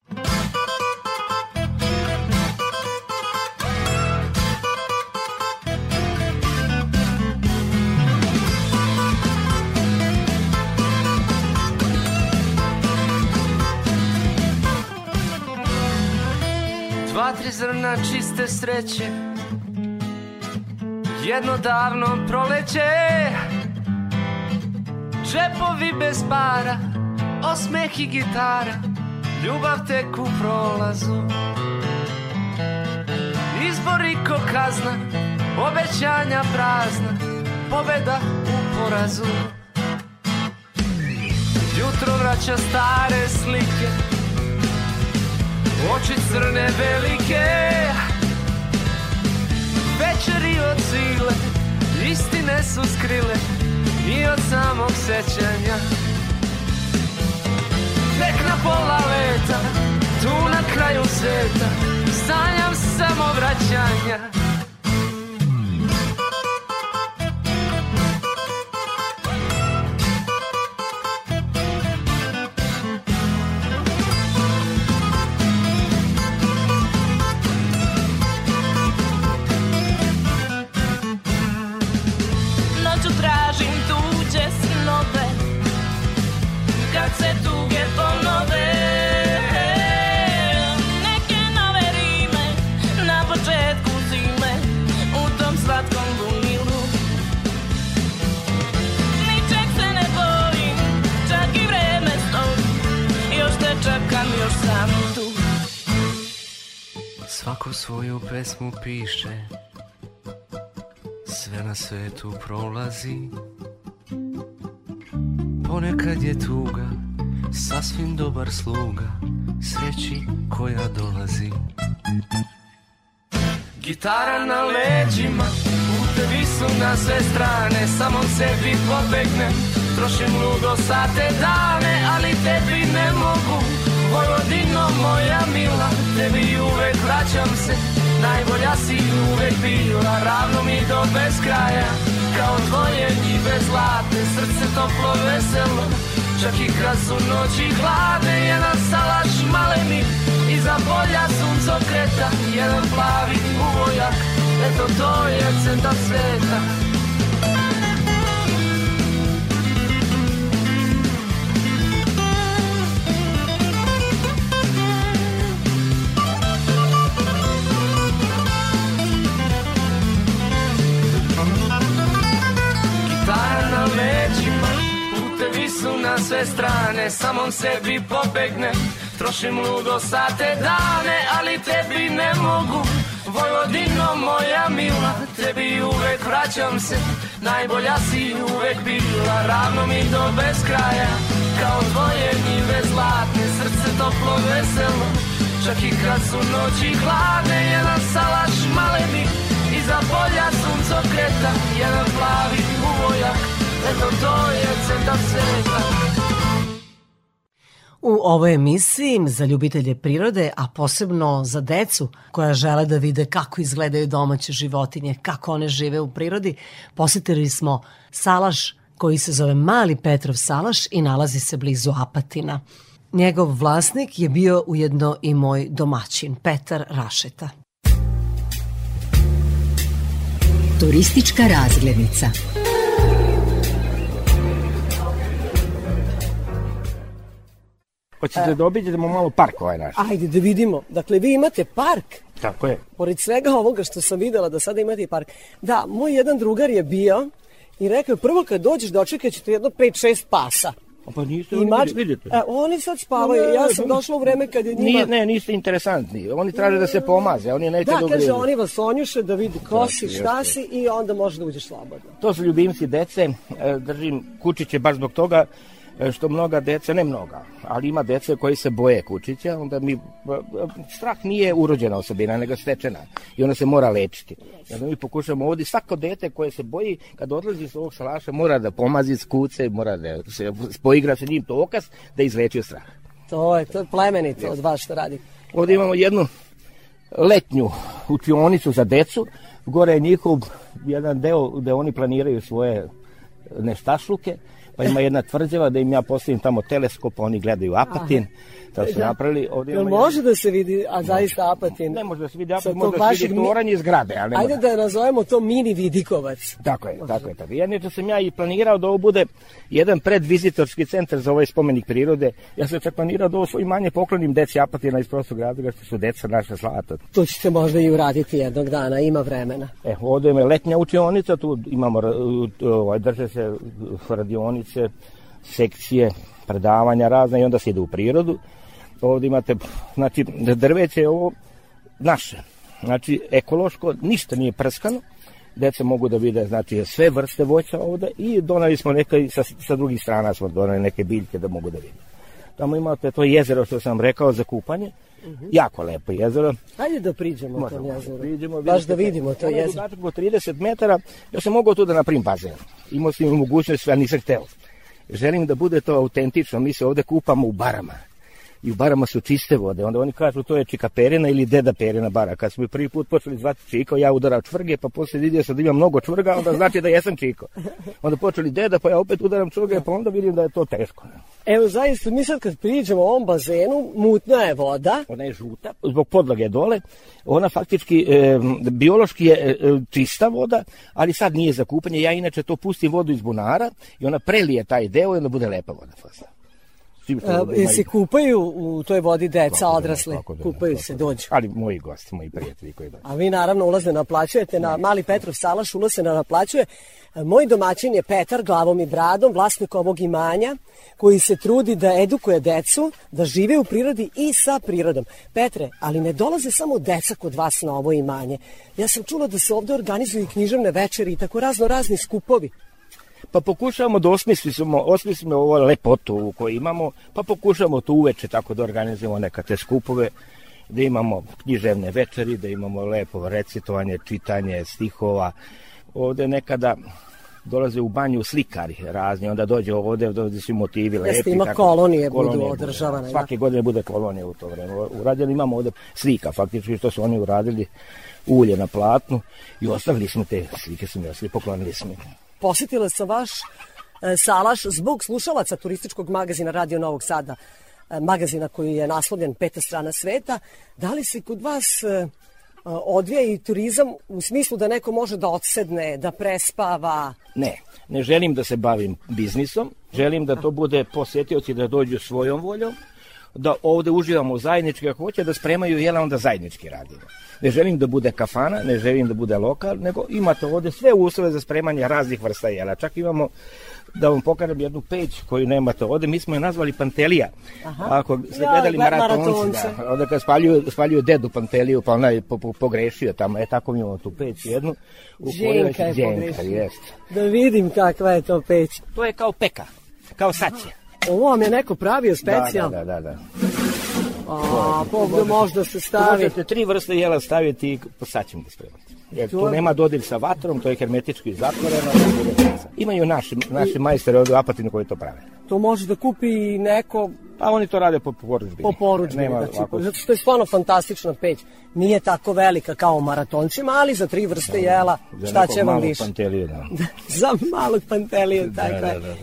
[SPEAKER 14] Dva, tri zrna čiste sreće Jedno davno proleće Džepovi bez para Osmeh i gitara Ljubav tek u prolazu. Izbori ko kazna Obećanja prazna Pobeda u porazu. Jutro vraća stare slike Oči crne velike Večeri od sile Istine su skrile I od samog sećanja. Tek na pola leta Tu na kraju sveta Sanjam samo vraćanja pesmu piše. Sve na svetu prolazi. Ponekad je tuga Sasvim dobar sluga Sreći koja dolazi. Gitara na leđima Putevi su na sve strane Samom sebi pobegnem. Trošim ludo sate dane Ali tebi ne mogu. Vojvodino moja mila Tebi uvek vraćam se Najbolja si uvek bila Ravno mi do beskraja Kao tvoje njive zlate Srce toplo veselo. Čak i kad su noći hladne Jedan salaš maleni. Iza polja sunco kreta Jedan plavi uvojak. Eto to je centar sveta sve strane Samom sebi pobegnem Trošim ludo sate dane Ali tebi ne mogu. Vojvodino moja mila Tebi uvek vraćam se. Najbolja si uvek bila Ravno mi do beskraja. Kao tvoje njive zlatne Srce toplo veselo. Čak i kad su noći hladne Jedan salaš maleni Iza polja sunco kreta Jedan plavi uvojak. Eto to je centar sveta
[SPEAKER 1] U ovoj emisiji za ljubitelje prirode, a posebno za decu koja žele da vide kako izgledaju domaće životinje, kako one žive u prirodi, posetili smo salaš koji se zove Mali Petrov salaš i nalazi se blizu Apatina. Njegov vlasnik je bio ujedno i moj domaćin, Petar Rašeta.
[SPEAKER 15] Turistička razglednica.
[SPEAKER 12] Hoćete da obiđemo malo park ovaj naš?
[SPEAKER 11] Ajde da vidimo. Dakle, vi imate park.
[SPEAKER 12] Tako je.
[SPEAKER 11] Pored svega ovoga što sam videla da sada imate i park. Da, moj jedan drugar je bio i rekao je prvo kad dođeš dočekat ćete jedno 5-6 pasa.
[SPEAKER 12] Pa niste oni
[SPEAKER 11] mač...
[SPEAKER 12] vidite.
[SPEAKER 11] E, oni sad spavaju,
[SPEAKER 12] Ne,
[SPEAKER 11] ja sam došla u vreme kad je njima...
[SPEAKER 12] Nije, ne, niste interesantni. Oni traže da se pomaze, oni neće
[SPEAKER 11] Da,
[SPEAKER 12] da
[SPEAKER 11] kaže, oni vas sonjuše da vidi ko si, šta si i onda možeš da uđeš slobodno.
[SPEAKER 12] To su ljubimci dece, e, držim kučiće baš zbog toga e, što mnoga deca, ne mnoga, ali ima dece koji se boje kučića, onda mi, e, e, strah nije urođena osobina, nego stečena i ona se mora lečiti. I onda mi pokušamo ovdje, svako dete koje se boji, kad odlazi s ovog salaša, mora da pomazi s kuce, mora da se poigra sa njim to okas, da izleči strah.
[SPEAKER 11] To je, to je plemenito od vas što radi.
[SPEAKER 12] Ovdje imamo jednu letnju učionicu za decu. Gore je njihov jedan deo gde oni planiraju svoje nestašluke. Pa ima jedna tvrđava da im ja postavim tamo teleskop, oni gledaju apatin. To su
[SPEAKER 11] Da.
[SPEAKER 12] napravili. Ovdje
[SPEAKER 11] Jel
[SPEAKER 12] imamo
[SPEAKER 11] može da se vidi, a zaista apatin?
[SPEAKER 12] Ne može da se vidi apatin, može da se vidi
[SPEAKER 11] mi-
[SPEAKER 12] toranj iz zgrade, ali
[SPEAKER 11] Ajde da nazovemo to mini vidikovac.
[SPEAKER 12] Tako je, tako je. Tako. Ja sam ja i planirao da ovo bude jedan predvizitorski centar za ovaj spomenik prirode. Ja sam čak planirao da ovo svoje manje poklonim deci apatina iz prostog razloga što su deca naša zlata.
[SPEAKER 11] To ćete možda i uraditi jednog dana, ima vremena.
[SPEAKER 12] E, ovdje je letnja učionica, tu imamo, ovaj, drže se radionice, sekcije, predavanja razne i onda se ide u prirodu. Ovdje imate, znači, drveće je ovo naše. Znači, ekološko, ništa nije prskano. Deca mogu da vide, znači, sve vrste voća ovdje i donali smo neke, sa, sa drugih strana smo donali neke biljke da mogu da vide. Tamo imate to jezero što sam rekao za kupanje. Jako lepo jezero.
[SPEAKER 11] Ajde da priđemo
[SPEAKER 12] Možemo,
[SPEAKER 11] tom jezeru.
[SPEAKER 12] priđemo,
[SPEAKER 11] Baš da vidimo to
[SPEAKER 12] ono je
[SPEAKER 11] jezero.
[SPEAKER 12] od 30 metara, ja sam mogao tu da napravim bazen. Imao sam mogućnost, ali nisam hteo. Želim da bude to autentično, mi se ovde kupamo u barama. I u barama su čiste vode, onda oni kažu to je čika perina ili deda perina bara. Kad smo mi prvi put počeli zvati čiko, ja udarao čvrge, pa posle vidio sam da ima mnogo čvrga, onda znači da jesam čiko. Onda počeli deda, pa ja opet udaram čvrge, pa onda vidim da je to teško.
[SPEAKER 11] Evo, zaista, mi sad kad priđemo ovom bazenu, mutna je voda.
[SPEAKER 12] Ona je žuta, zbog podlage dole. Ona faktički, e, biološki je e, čista voda, ali sad nije za kupanje. Ja inače to pustim vodu iz bunara i ona prelije taj deo i onda bude lepa voda. posle.
[SPEAKER 11] E, se kupaju u toj vodi deca,
[SPEAKER 12] Kako da
[SPEAKER 11] odrasli?
[SPEAKER 12] kako da
[SPEAKER 11] Kupaju
[SPEAKER 12] kako
[SPEAKER 11] se,
[SPEAKER 12] da
[SPEAKER 11] dođu.
[SPEAKER 12] Ali moji gosti, moji prijatelji koji dođu.
[SPEAKER 11] A vi naravno ulazne naplaćujete na Mali Petrov Salaš, ulaz se naplaćuje. E, Moj domaćin je Petar glavom i bradom, vlasnik ovog imanja, koji se trudi da edukuje decu, da žive u prirodi i sa prirodom. Petre, ali ne dolaze samo deca kod vas na ovo imanje. Ja sam čula da se ovde organizuju i književne večeri i tako razno razni skupovi.
[SPEAKER 12] Pa pokušavamo da osmislimo, osmislimo ovo lepotu koju imamo, pa pokušavamo to uveče tako da organizujemo neka te skupove, da imamo književne večeri, da imamo lepo recitovanje, čitanje stihova. Ovde nekada dolaze u banju slikari razni, onda dođe ovde, dođe svi motivi lepi.
[SPEAKER 11] Jeste, ima
[SPEAKER 12] tako-
[SPEAKER 11] kolonije budu
[SPEAKER 12] kolonije
[SPEAKER 11] održavane, da.
[SPEAKER 12] Svake godine bude kolonija u to vreme. Uradili imamo ovde slika, faktički što su oni uradili ulje na platnu i ostavili smo te slike, smo nosili, poklonili smo. ih.
[SPEAKER 11] Posetila sam vaš e, salaš zbog slušalaca turističkog magazina Radio Novog Sada, e, magazina koji je naslovljen Peta strana sveta. Da li se kod vas e, odvija i turizam u smislu da neko može da odsedne, da prespava?
[SPEAKER 12] Ne, ne želim da se bavim biznisom, želim da to bude posetioci da dođu svojom voljom, da ovde uživamo zajednički, ako hoće da spremaju jela, onda zajednički radimo. Ne želim da bude kafana, ne želim da bude lokal, nego imate ovde sve uslove za spremanje raznih vrsta jela. Čak imamo da vam pokažem jednu peć koju nemate ovde, mi smo je nazvali Pantelija.
[SPEAKER 11] Aha.
[SPEAKER 12] Ako ste
[SPEAKER 11] Ja,
[SPEAKER 12] gledali
[SPEAKER 11] gled-
[SPEAKER 12] maratonci, da, onda kad spaljuju, spaljuju dedu Panteliju, pa ona je po, po, pogrešio tamo, e tako mi imamo tu peć jednu. u
[SPEAKER 11] Đenka je
[SPEAKER 12] Đenka,
[SPEAKER 11] pogrešio. Da vidim kakva je to peć.
[SPEAKER 12] To je kao peka, kao saće.
[SPEAKER 11] Ovo vam je neko pravio specijalno?
[SPEAKER 12] Da, da, da, da.
[SPEAKER 11] A, pa ovde možda se stavi.
[SPEAKER 12] Možete tri vrste jela staviti i po saćem da spremate. Jer tu nema dodir sa vatrom, to je hermetički zatvoreno. Imaju naši, naši majstori ovde u Apatinu koji to prave.
[SPEAKER 11] To može da kupi neko
[SPEAKER 12] A oni to rade po poručbini.
[SPEAKER 11] po poručbini.
[SPEAKER 12] Nema
[SPEAKER 11] Znači,
[SPEAKER 12] ovako-
[SPEAKER 11] zato što je stvarno fantastična peć. Nije tako velika kao u maratoncima, ali za tri vrste jela
[SPEAKER 12] za
[SPEAKER 11] šta će vam
[SPEAKER 12] malog
[SPEAKER 11] više?
[SPEAKER 12] Panteliju, da.
[SPEAKER 11] za malog pantelija,
[SPEAKER 12] Da,
[SPEAKER 11] tako je.
[SPEAKER 12] da, da.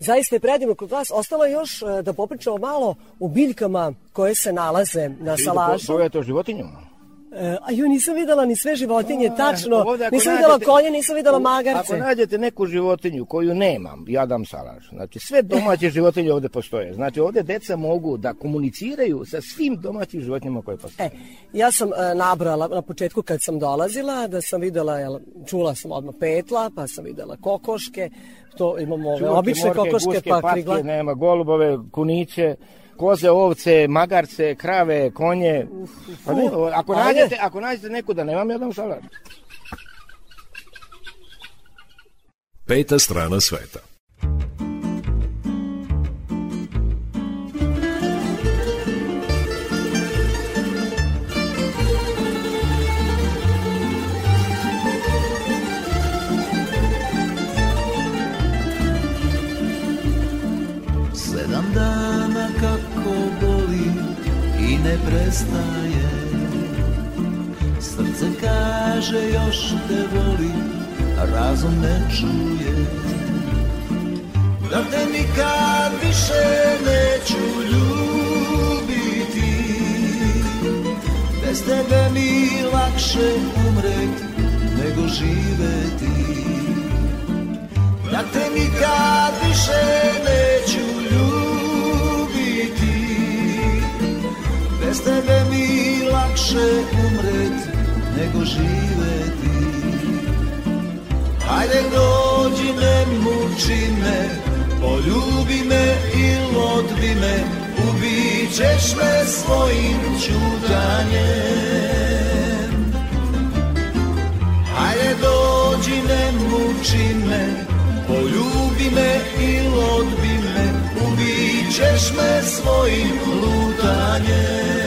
[SPEAKER 11] Zaista je predivno kod vas. Ostalo je još e, da popričamo malo o biljkama koje se nalaze na
[SPEAKER 12] Ili da
[SPEAKER 11] salašu.
[SPEAKER 12] Zovete o životinjama?
[SPEAKER 11] E, a ju nisam videla ni sve životinje, tačno.
[SPEAKER 12] ovde ako
[SPEAKER 11] Nisam videla
[SPEAKER 12] nađete-
[SPEAKER 11] konje, nisam videla
[SPEAKER 12] Ako
[SPEAKER 11] magarce.
[SPEAKER 12] nađete neku životinju koju nemam, ja dam salaš. Znači, sve domaće životinje ovde postoje. Znači, ovde deca mogu da komuniciraju sa svim domaćim životinjama koje postoje.
[SPEAKER 11] E, ja sam e, nabrala na početku kad sam dolazila, da sam videla, jel, čula sam odmah petla, pa sam videla kokoške, to imamo ove obične
[SPEAKER 12] morke,
[SPEAKER 11] kokoške,
[SPEAKER 12] guske,
[SPEAKER 11] pa
[SPEAKER 12] patke,
[SPEAKER 11] krigla.
[SPEAKER 12] nema golubove, kuniće, koze, ovce, magarce, krave, konje. Pa ne, ako,
[SPEAKER 11] ajde.
[SPEAKER 12] nađete, ako nađete neku da nemam, ja dam salaš.
[SPEAKER 3] Peta strana sveta.
[SPEAKER 6] Ne prestaje. Srce kaže još te voli, a razum ne čuje. Da te nikad više neću ljubiti. Bez tebe mi lakše umret nego živeti. Da te nikad više neću ljubiti Bez tebe mi lakše umret nego živeti. Hajde dođi ne muči me Poljubi me il odbi me. Ubit ćeš me svojim čudanjem Hajde dođi ne muči me Poljubi me il odbi me. Ubit ćeš me svojim lutanjem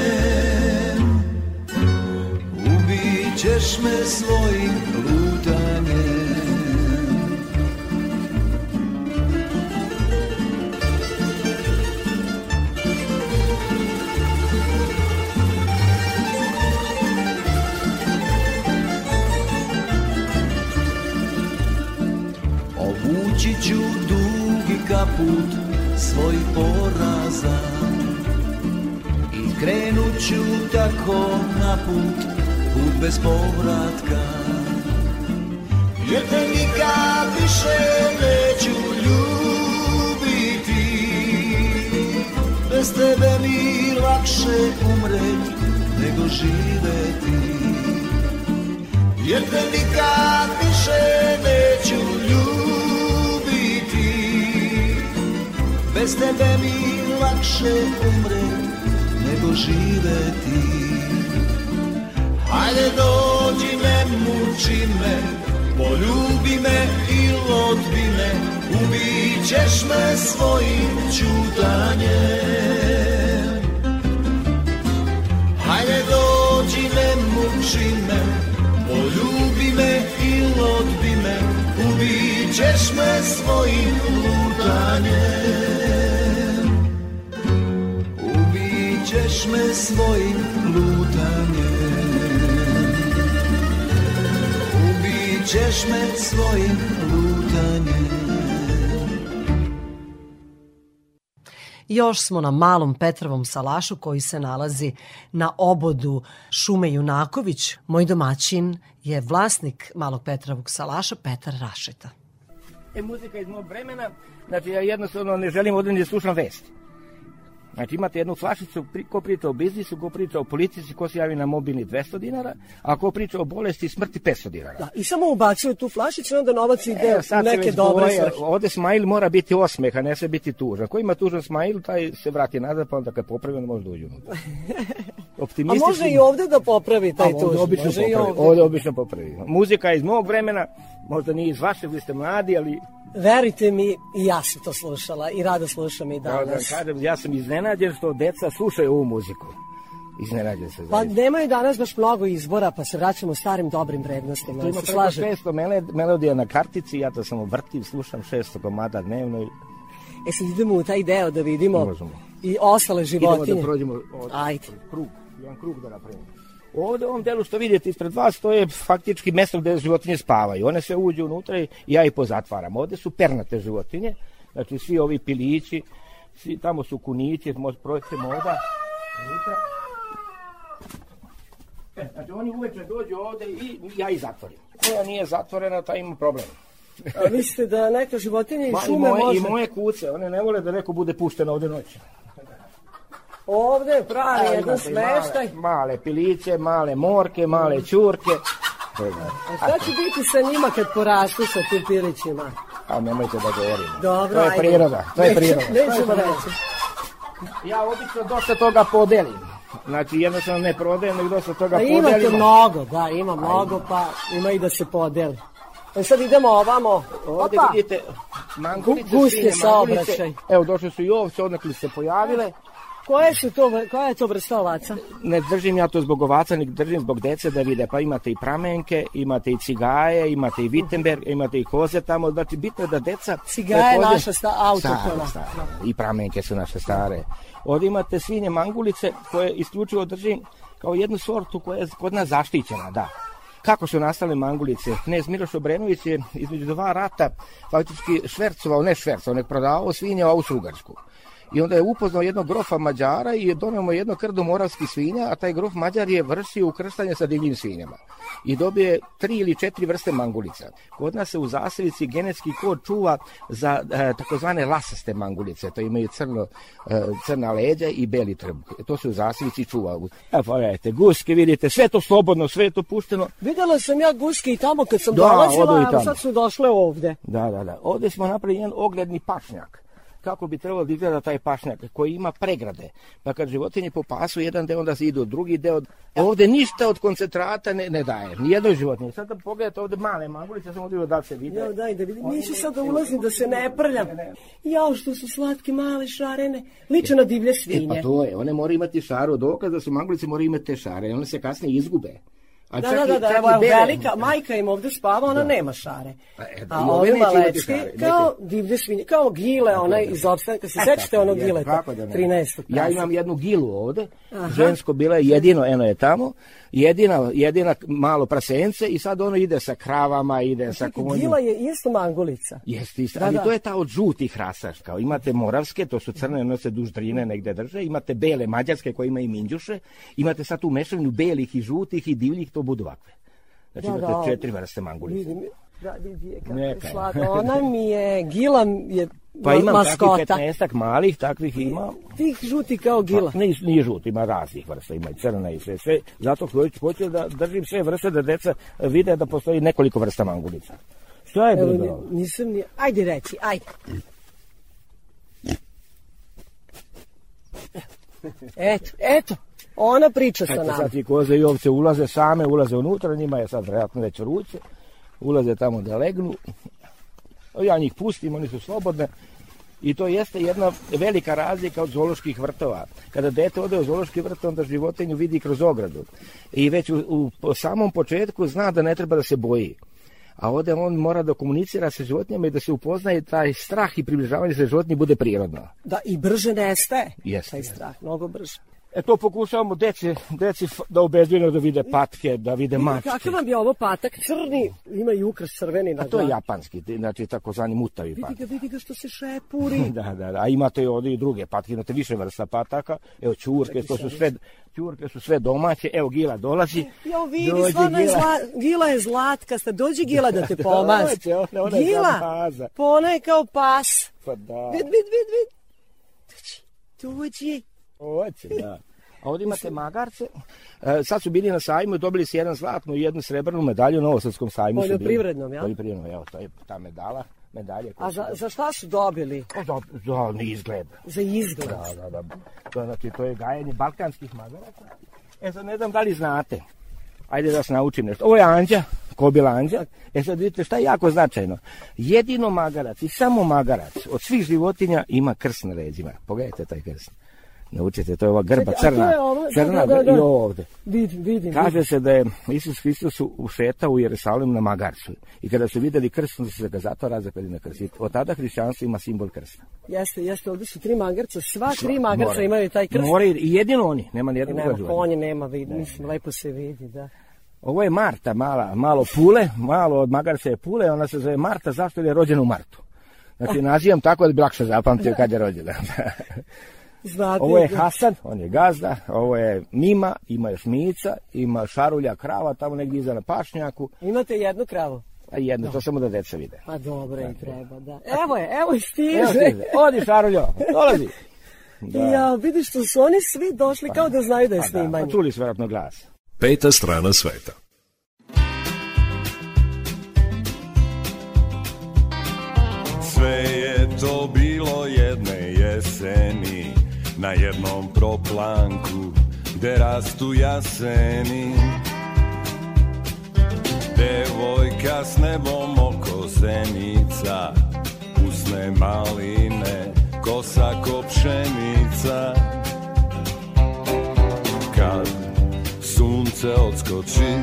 [SPEAKER 6] Ćeš me svojim lutanjem. Obući ću dugi kaput svojih poraza I krenut ću tako na put, put bez povratka Jer te nikad više neću ljubiti. Bez tebe mi lakše umret nego živeti. Jer te nikad više neću ljubiti. Bez tebe mi lakše umret nego živeti Hajde dođi ne muči me Poljubi me i odbi me Ubit ćeš me svojim čudanjem Hajde dođi ne muči me Poljubi me i odbi me Ubit ćeš me svojim lutanjem. Ubit ćeš me svojim lutanjem ćeš me svojim lutanjem
[SPEAKER 1] Još smo na malom Petrovom salašu koji se nalazi na obodu šume Junaković. Moj domaćin je vlasnik malog Petrovog salaša Petar Rašeta.
[SPEAKER 12] E, muzika iz mog vremena, znači ja jednostavno ne želim ni da slušam vesti. Znači imate jednu flašicu, ko priča o biznisu, ko priča o politici, ko se javi na mobilni 200 dinara, a ko priča o bolesti i smrti 500 dinara.
[SPEAKER 11] Da, I samo ubacuju tu flašicu i onda novac ide u
[SPEAKER 12] sad se
[SPEAKER 11] neke dobre svrhe.
[SPEAKER 12] ovde smajl mora biti osmeh, a ne se biti tužan. Ko ima tužan smajl, taj se vrati nazad, pa onda kad popravi, onda može da uđe unutra.
[SPEAKER 11] A
[SPEAKER 12] Optimistični...
[SPEAKER 11] može i ovde da popravi taj
[SPEAKER 12] A, ovde obično
[SPEAKER 11] Može
[SPEAKER 12] popravi.
[SPEAKER 11] ovde.
[SPEAKER 12] Ovde obično popravi. Muzika iz mog vremena, možda nije iz vašeg, vi ste mladi, ali
[SPEAKER 11] Verujte mi, i ja sam to slušala i rado slušam i
[SPEAKER 12] da vam
[SPEAKER 11] danas.
[SPEAKER 12] kažem, ja sam iznenađen što deca slušaju ovu muziku. Iznenađen se.
[SPEAKER 11] Pa nemaju danas baš mnogo izbora, pa se vraćamo starim dobrim vrednostima.
[SPEAKER 12] Tu ima preko
[SPEAKER 11] slažem.
[SPEAKER 12] 600 mele- melodija na kartici, ja to samo vrtim, slušam 600 komada dnevno.
[SPEAKER 11] E sad idemo u taj deo da vidimo
[SPEAKER 12] Možemo.
[SPEAKER 11] i ostale
[SPEAKER 12] Idemo
[SPEAKER 11] životinje.
[SPEAKER 12] da prođemo od,
[SPEAKER 11] Ajde.
[SPEAKER 12] krug, jedan krug da napravimo. Ovde u ovom delu što vidite ispred vas, to je faktički mesto gde životinje spavaju. One se uđu unutra i ja ih pozatvaram. Ovde su pernate životinje, znači svi ovi pilići, svi, tamo su kunići, proći ovda. unutra. Znači oni uveče dođu ovde i ja ih zatvorim. Koja nije zatvorena, ta ima problem.
[SPEAKER 11] A mislite da neka životinja iz
[SPEAKER 12] Ma, i,
[SPEAKER 11] šume
[SPEAKER 12] moje,
[SPEAKER 11] može...
[SPEAKER 12] I moje kuce, one ne vole da neko bude pušten ovde noći.
[SPEAKER 11] Ovde pravi
[SPEAKER 12] Evo,
[SPEAKER 11] jedan
[SPEAKER 12] imate i male-
[SPEAKER 11] smeštaj.
[SPEAKER 12] Male piliće, male morke, male ćurke.
[SPEAKER 11] A šta će biti sa njima kad porastu sa tim pilićima?
[SPEAKER 12] A nemojte da govorimo.
[SPEAKER 11] Dobro,
[SPEAKER 12] to je
[SPEAKER 11] ajde.
[SPEAKER 12] priroda, to je priroda.
[SPEAKER 11] Nećemo reći.
[SPEAKER 12] Ja obično dosta toga podelim. Znači jednostavno ne prodajem, nego dosta toga
[SPEAKER 11] A imate
[SPEAKER 12] podelim.
[SPEAKER 11] mnogo, da, ima mnogo, pa ima i da se podeli. E sad idemo ovamo.
[SPEAKER 12] Ovde
[SPEAKER 11] Opa!
[SPEAKER 12] vidite mangulice,
[SPEAKER 11] Gu-
[SPEAKER 12] svinje,
[SPEAKER 11] saobraćaj.
[SPEAKER 12] Evo došle su i ovce, odnekli se pojavile.
[SPEAKER 11] Koje su to, koja je to vrsta ovaca?
[SPEAKER 12] Ne držim ja to zbog ovaca, nego držim zbog dece da vide. Pa imate i pramenke, imate i cigaje, imate i Wittenberg, imate i koze tamo. Znači bitno je da deca...
[SPEAKER 11] Cigaja je naša sta- autohtona.
[SPEAKER 12] I pramenke su naše stare. Ovdje imate svinje mangulice koje isključivo držim kao jednu sortu koja je kod nas zaštićena, da. Kako su nastale mangulice? Knez Miloš Obrenović je između dva rata faktički švercovao, ne švercovao, nek prodavao svinje u Austro-Ugarsku. I onda je upoznao jednog grofa Mađara i je donio mu jedno krdo moravskih svinja, a taj grof Mađar je vršio ukrštanje sa divljim svinjama. I dobije tri ili četiri vrste mangulica. Kod nas se u zasevici genetski kod čuva za e, takozvane lasaste mangulice. To imaju crno, e, crna leđa i beli trbuh. To se u zasevici čuva. Evo pogledajte, guske vidite, sve to slobodno, sve je to pušteno.
[SPEAKER 11] Videla sam ja guske i tamo kad sam
[SPEAKER 12] Da,
[SPEAKER 11] dolazila, a sad su došle ovde.
[SPEAKER 12] Da, da, da. Ovdje smo napravili jedan ogledni pašnjak. Kako bi trebalo da izgleda taj pašnjak koji ima pregrade. Pa kad životinje popasu jedan deo, onda se idu drugi deo. Ovdje ništa od koncentrata ne, ne daje. Nijednoj životinji. Sad da pogledate ovdje male mangulice, sam ovdje da se vide.
[SPEAKER 11] Ja, daj da vidim. Nisi sad da ulazim da se ne prljam. Jao, što su slatke, male, šarene. Liče na divlje
[SPEAKER 12] E
[SPEAKER 11] svinje.
[SPEAKER 12] pa to je, one moraju imati šaru. Dokaz da su mangulice moraju imati te šare. One se kasnije izgube. A
[SPEAKER 11] Da, da, da, da, evo, velika, majka im ovde spava, ona
[SPEAKER 12] Da.
[SPEAKER 11] nema šare.
[SPEAKER 12] e,
[SPEAKER 11] A
[SPEAKER 12] i ove
[SPEAKER 11] ovi
[SPEAKER 12] neće imati
[SPEAKER 11] malecki,
[SPEAKER 12] šare,
[SPEAKER 11] kao divlje svinje, kao gile, onaj iz opstanka. Se
[SPEAKER 12] E,
[SPEAKER 11] sećate
[SPEAKER 12] tako
[SPEAKER 11] onog gileta?
[SPEAKER 12] kako da ne.
[SPEAKER 11] 13.
[SPEAKER 12] Ja imam jednu gilu ovde,
[SPEAKER 11] Aha.
[SPEAKER 12] žensko bila je jedino, eno je tamo, jedina, jedina malo prasence i sad ono ide sa kravama, ide sa konjima.
[SPEAKER 11] Gila je isto mangulica.
[SPEAKER 12] Jeste, isto,
[SPEAKER 11] Da,
[SPEAKER 12] ali
[SPEAKER 11] da.
[SPEAKER 12] to je ta od žutih rasa, kao imate moravske, to su crne, one se duž drine negde drže, imate bele mađarske koje imaju minđuše, imate sad tu mešavinu belih i žutih i divljih, to budu ovakve. Znači
[SPEAKER 11] Da,
[SPEAKER 12] imate
[SPEAKER 11] da,
[SPEAKER 12] četiri vrste mangulice.
[SPEAKER 11] Vidim, da, vidi je kako
[SPEAKER 12] Neka
[SPEAKER 11] slatko. Ona mi je, gila je
[SPEAKER 12] Pa imam
[SPEAKER 11] maskota.
[SPEAKER 12] takvih 15 malih, takvih ima.
[SPEAKER 11] Tih žuti kao gila.
[SPEAKER 12] Pa, nije, nije žut, ima raznih vrsta, ima i crna i sve, sve. Zato hoću, da držim sve vrste da deca vide da postoji nekoliko vrsta mangulica. Šta je bilo?
[SPEAKER 11] ni- nisam ni... Ajde reci, ajde. Eto, eto, ona priča sa nama.
[SPEAKER 12] sad ti koze i ovce ulaze same, ulaze unutra, njima je sad vjerojatno već ruce, ulaze tamo da legnu. Ja njih pustim, oni su slobodne. I to jeste jedna velika razlika od zooloških vrtova. Kada dete ode u zoološki vrt, onda životinju vidi kroz ogradu. I već u, u po samom početku zna da ne treba da se boji. A ovdje on mora da komunicira sa životinjama i da se upoznaje taj strah i približavanje se životinji bude prirodno.
[SPEAKER 11] Da, i brže nestaje.
[SPEAKER 12] Jeste.
[SPEAKER 11] Taj strah, mnogo brže.
[SPEAKER 12] E to pokušavamo deci, deci da obezbedimo da vide patke, da vide mačke.
[SPEAKER 11] Kakav vam je ovo patak? Crni, ima i ukras crveni na
[SPEAKER 12] A to je
[SPEAKER 11] glavi.
[SPEAKER 12] japanski, znači takozvani mutavi
[SPEAKER 11] Vidi
[SPEAKER 12] patak.
[SPEAKER 11] ga, vidi ga što se šepuri.
[SPEAKER 12] Da, da, da. A imate i ovdje i druge patke, imate više vrsta pataka. Evo čurke, to su sve, čurke su sve domaće. Evo gila dolazi.
[SPEAKER 11] Jo, vidi,
[SPEAKER 12] Dođe
[SPEAKER 11] stvarno je
[SPEAKER 12] Gila.
[SPEAKER 11] zla, Gila je zlatkasta. Dođi Gila da te pomazi.
[SPEAKER 12] Dođe, ona- ona
[SPEAKER 11] Gila, pa ona je kao pas.
[SPEAKER 12] Pa da.
[SPEAKER 11] Vid, vid, vid, vid. Dođi, dođi.
[SPEAKER 12] Hoće, da. A ovdje imate magarce. E, sad su bili na sajmu i dobili su jedan zlatnu i jednu srebrnu medalju na Novosadskom sajmu.
[SPEAKER 11] Poljoprivrednom, jel?
[SPEAKER 12] Poljoprivrednom, evo, to je ta medala, medalje.
[SPEAKER 11] A za, za šta su dobili?
[SPEAKER 12] Za, za izgled.
[SPEAKER 11] Za izgled.
[SPEAKER 12] Da, da, da. To, znači, to je gajanje balkanskih magaraca. E sad ne znam da li znate. Ajde da vas naučim nešto. Ovo je anđa, kobila anđa. E sad vidite šta je jako značajno. Jedino magarac i samo magarac od svih životinja ima krst na leđima. Pogledajte taj krst. Naučite, to je ova grba
[SPEAKER 11] Čekaj,
[SPEAKER 12] crna.
[SPEAKER 11] je ovo- da,
[SPEAKER 12] crna
[SPEAKER 11] da, da, da.
[SPEAKER 12] i ovo ovde.
[SPEAKER 11] Vidim, vidim.
[SPEAKER 12] Kaže
[SPEAKER 11] vidim.
[SPEAKER 12] se da je Isus Hristos ušetao u Jerusalim na magarcu. I kada su vidjeli krst, onda su se ga zato razapeli na krst. Od tada hrišćanstvo ima simbol krsta.
[SPEAKER 11] Jeste, jeste, ovdje su tri magarca. Sva tri magarca
[SPEAKER 12] Mora.
[SPEAKER 11] imaju taj krst.
[SPEAKER 12] Mora i jedino oni, nema
[SPEAKER 11] I
[SPEAKER 12] nijednog
[SPEAKER 11] nema konje, nema vidi, mislim, lepo se vidi, da.
[SPEAKER 12] Ovo je Marta, mala, malo pule, malo od magarca je pule, ona se zove Marta, zašto je rođena u Martu. Znači, nazivam tako da bi lakše zapamtio kad je rođena.
[SPEAKER 11] Znate,
[SPEAKER 12] Ovo je
[SPEAKER 11] da.
[SPEAKER 12] Hasan, on je gazda, ovo je Mima, ima još Mica, ima Šarulja krava tamo negdje iza na pašnjaku,
[SPEAKER 11] Imate jednu kravu?
[SPEAKER 12] a jedno, to samo da deca vide.
[SPEAKER 11] Pa dobro im treba, da. Evo je, evo i stiže.
[SPEAKER 12] Evo stiže. Odi Šaruljo, dolazi. Da.
[SPEAKER 11] Ja, vidiš što su oni svi došli kao da znaju da je
[SPEAKER 12] Pa da,
[SPEAKER 11] snimanje.
[SPEAKER 12] pa čuli su vjerojatno glas.
[SPEAKER 3] Peta strana sveta.
[SPEAKER 16] Sve je to bilo jedne jeseni Na jednom proplanku Gde rastu jaseni. Devojka s nebom oko zenica Usne maline Kosa ko pšenica. Kad sunce odskoči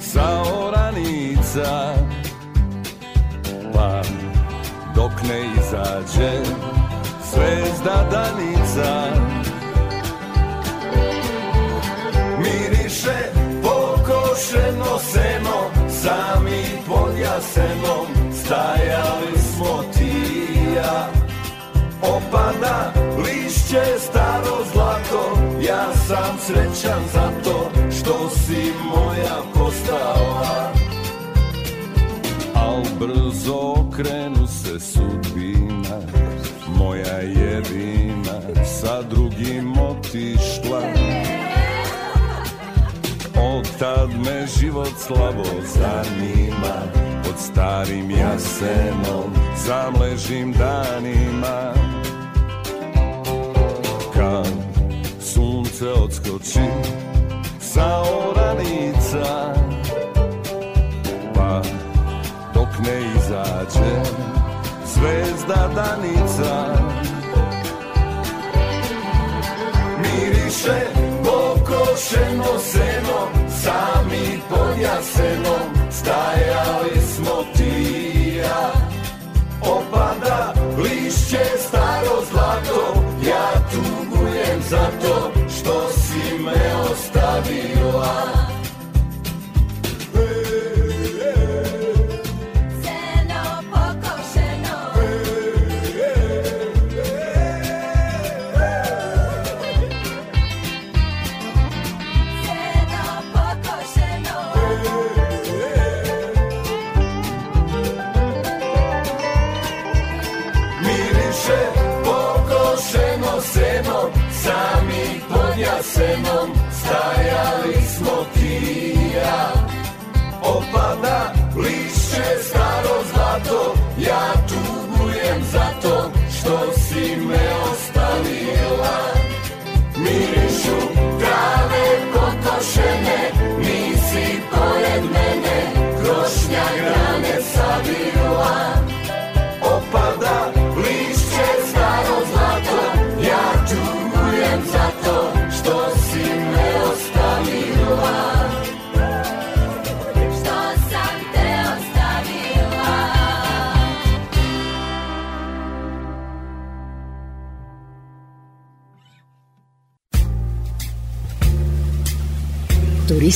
[SPEAKER 16] Sa oranica Pa dok ne izađe zvezda danica Miriše pokošeno seno, sami pod jasenom stajali smo ti i ja. Opada lišće staro zlato, ja sam srećan zato što si moja postala. Al brzo okrenu se sudbina Jedina sa drugim otišla. Od tad me život slabo zanima Pod starim jasenom sam ležim danima. Kad sunce odskoči sa oranica Pa dok ne izađe zvezda danica Miriše pokošeno seno, sami pod jasenom stajali smo ti Opada lišće staro zlato, ja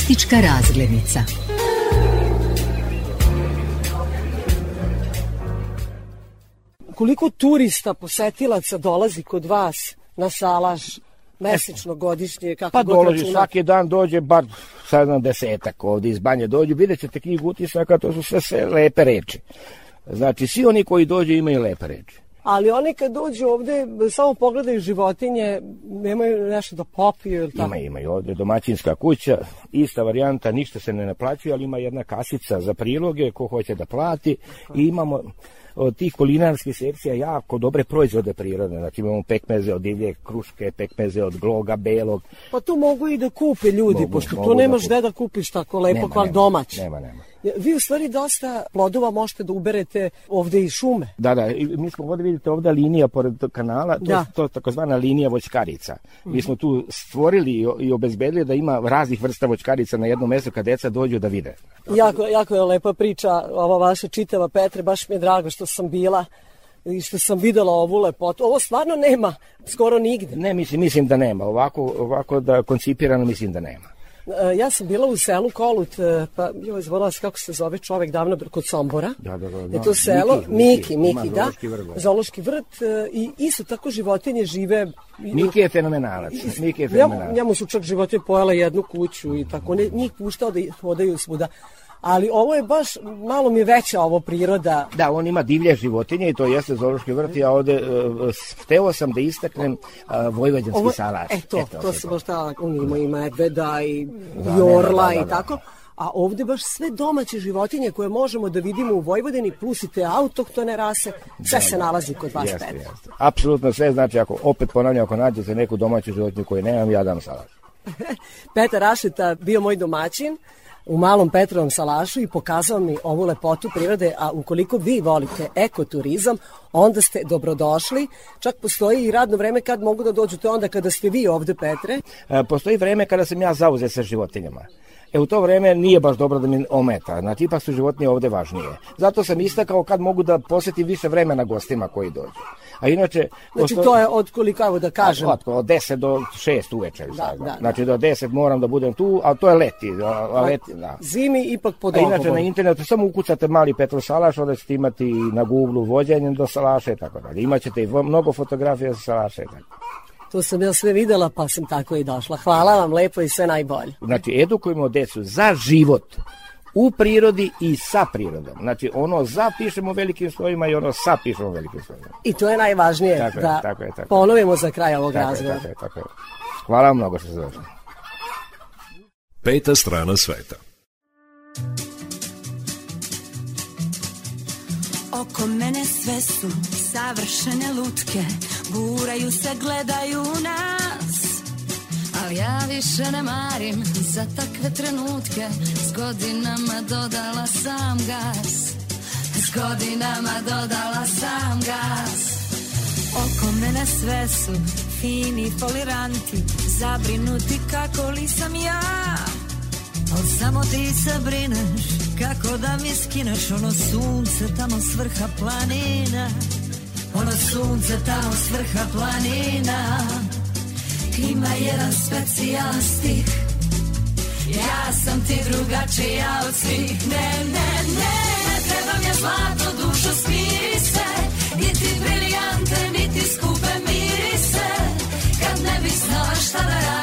[SPEAKER 15] Turistička razglednica.
[SPEAKER 11] Koliko turista, posetilaca dolazi kod vas na salaš mesečno, godišnje, kako
[SPEAKER 12] Pa
[SPEAKER 11] god
[SPEAKER 12] dolazi,
[SPEAKER 11] računate?
[SPEAKER 12] svaki dan dođe bar sad znam desetak ovdje iz banje dođu, vidjet ćete knjigu utisaka, to su sve, sve lepe reči. Znači, svi oni koji dođu imaju lepe reči.
[SPEAKER 11] Ali oni kad dođu ovde, samo pogledaju životinje, nemaju nešto da popiju ili tako.
[SPEAKER 12] Ima, ima i ovdje domaćinska kuća, ista varijanta, ništa se ne naplaćuje, ali ima jedna kasica za priloge, ko hoće da plati i imamo od tih kulinarskih sekcija jako dobre proizvode prirodne. Znači imamo pekmeze od divlje kruške, pekmeze od gloga, belog.
[SPEAKER 11] Pa tu mogu i da kupe ljudi,
[SPEAKER 12] Mogu,
[SPEAKER 11] pošto
[SPEAKER 12] mogu
[SPEAKER 11] tu
[SPEAKER 12] da
[SPEAKER 11] nemaš
[SPEAKER 12] kupe.
[SPEAKER 11] gde da kupiš tako lepo
[SPEAKER 12] Nema,
[SPEAKER 11] kval
[SPEAKER 12] nema,
[SPEAKER 11] domać.
[SPEAKER 12] Nema, nema.
[SPEAKER 11] Vi u stvari dosta plodova možete da uberete ovde iz šume.
[SPEAKER 12] Da, da, mi smo ovdje vidite ovdje linija pored kanala, to,
[SPEAKER 11] Da.
[SPEAKER 12] to je takozvana linija voćkarica.
[SPEAKER 11] Mhm.
[SPEAKER 12] Mi smo tu stvorili i, obezbedili da ima raznih vrsta voćkarica na jednom mjestu kad deca dođu da vide.
[SPEAKER 11] Jako, jako je lepa priča, ova vaša čitava Petre, baš mi je drago što sam bila i što sam videla ovu lepotu. Ovo stvarno nema skoro nigde.
[SPEAKER 12] Ne, mislim, mislim da nema. Ovako, ovako da koncipirano mislim da nema.
[SPEAKER 11] E, Ja sam bila u selu Kolut, e, pa joj, zvolila se kako se zove čovek davno kod Sombora.
[SPEAKER 12] Da, da, da,
[SPEAKER 11] Je
[SPEAKER 12] da.
[SPEAKER 11] to selo?
[SPEAKER 12] Miki,
[SPEAKER 11] Miki,
[SPEAKER 12] Miki,
[SPEAKER 11] da.
[SPEAKER 12] zoološki vrt, da.
[SPEAKER 11] Zoološki vrt e, i isto tako životinje žive.
[SPEAKER 12] Miki je fenomenalac. Miki je fenomenalac.
[SPEAKER 11] njemu su čak životinje pojela jednu kuću i tako. Ne, njih puštao da hodaju svuda. Ali ovo je baš, malo mi veća ovo priroda.
[SPEAKER 12] Da, on ima divlje životinje i to jeste zoološki vrt. Ja ovde uh, hteo sam da istaknem uh, vojvođanski
[SPEAKER 11] Ovo,
[SPEAKER 12] salaš.
[SPEAKER 11] e to,
[SPEAKER 12] Eto,
[SPEAKER 11] to se baš ta, on ima i medveda i
[SPEAKER 12] Da,
[SPEAKER 11] i orla
[SPEAKER 12] da, da,
[SPEAKER 11] i
[SPEAKER 12] da.
[SPEAKER 11] tako. A ovde baš sve domaće životinje koje možemo da vidimo u Vojvodini, plus i te autohtone rase, sve se nalazi kod vas,
[SPEAKER 12] Jeste,
[SPEAKER 11] Petar.
[SPEAKER 12] jeste. Apsolutno sve, znači ako, opet ponavljam, ako nađete neku domaću životinju koju nemam, ja dam salaš.
[SPEAKER 11] Petar Rašeta bio moj domaćin u malom Petrovom salašu i pokazao mi ovu lepotu prirode, a ukoliko vi volite ekoturizam, onda ste dobrodošli. Čak postoji i radno vreme kad mogu da dođu, to onda kada ste vi ovde, Petre.
[SPEAKER 12] E, postoji vreme kada sam ja zauzet sa životinjama. E, u to vreme nije baš dobro da mi ometa, znači ipak su životinje ovde važnije. Zato sam istakao kad mogu da posvetim više vremena gostima koji dođu. A inače...
[SPEAKER 11] Znači to je od koliko, evo da kažem,
[SPEAKER 12] Od, od 10 do 6 uveče.
[SPEAKER 11] Da, da, da.
[SPEAKER 12] Znači do 10 moram da budem tu, a to je leti. A, a leti da.
[SPEAKER 11] zimi ipak pod
[SPEAKER 12] A inače
[SPEAKER 11] okovom.
[SPEAKER 12] na internetu samo ukucate mali Petrov salaš, onda ćete imati na Google vođenje do salaša i tako dalje. Imaćete i mnogo fotografija sa salaša i tako.
[SPEAKER 11] To sam ja sve videla, pa sam tako i došla. Hvala vam lepo i sve najbolje.
[SPEAKER 12] Znači, edukujemo decu za život u prirodi i sa prirodom. Znači, ono za pišemo velikim slovima i ono sa pišemo velikim slovima.
[SPEAKER 11] I to je najvažnije
[SPEAKER 12] Tako je,
[SPEAKER 11] da
[SPEAKER 12] tako je, tako je.
[SPEAKER 11] ponovimo za kraj ovog
[SPEAKER 12] Tako je,
[SPEAKER 11] razgovora.
[SPEAKER 12] tako je, tako je. Hvala vam mnogo što ste došli.
[SPEAKER 3] Peta strana sveta.
[SPEAKER 17] Oko mene sve su savršene lutke. Guraju se, gledaju nas.
[SPEAKER 18] Ali ja više ne marim za takve trenutke. S godinama dodala sam gas. S godinama dodala sam gas.
[SPEAKER 17] Oko mene sve su fini foliranti Zabrinuti kako li sam ja Al samo ti se brineš kako da mi skineš Ono sunce tamo svrha planina. Ono sunce tamo svrha planina. Ima jedan specijalan stih. Ja sam ti drugačija od svih. Ne, ne, ne, ne trebam ja zlato dušo smiri se. Niti briljante, niti skupe mirise. Kad ne bi znala šta da radim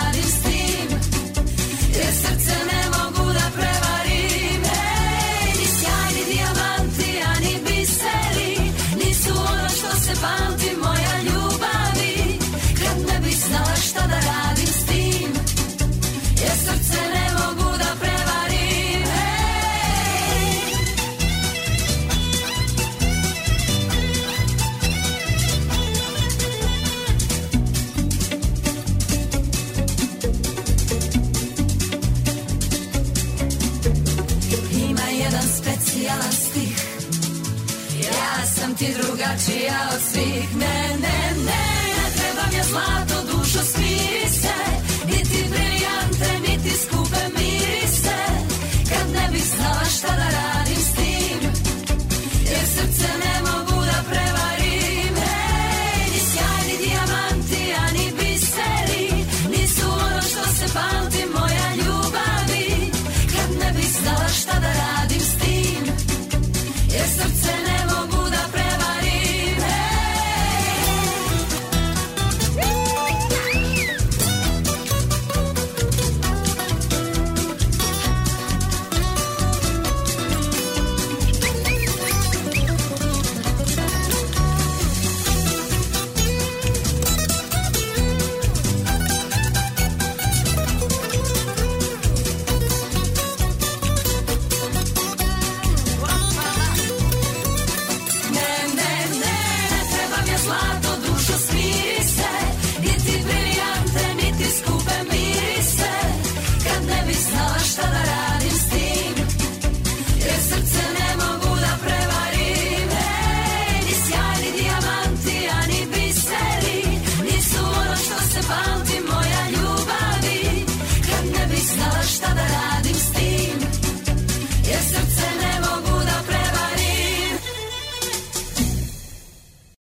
[SPEAKER 17] ti drugačija od svih Ne, ne, ne, ne trebam ja zlato dušo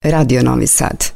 [SPEAKER 19] Radio Novi Sad.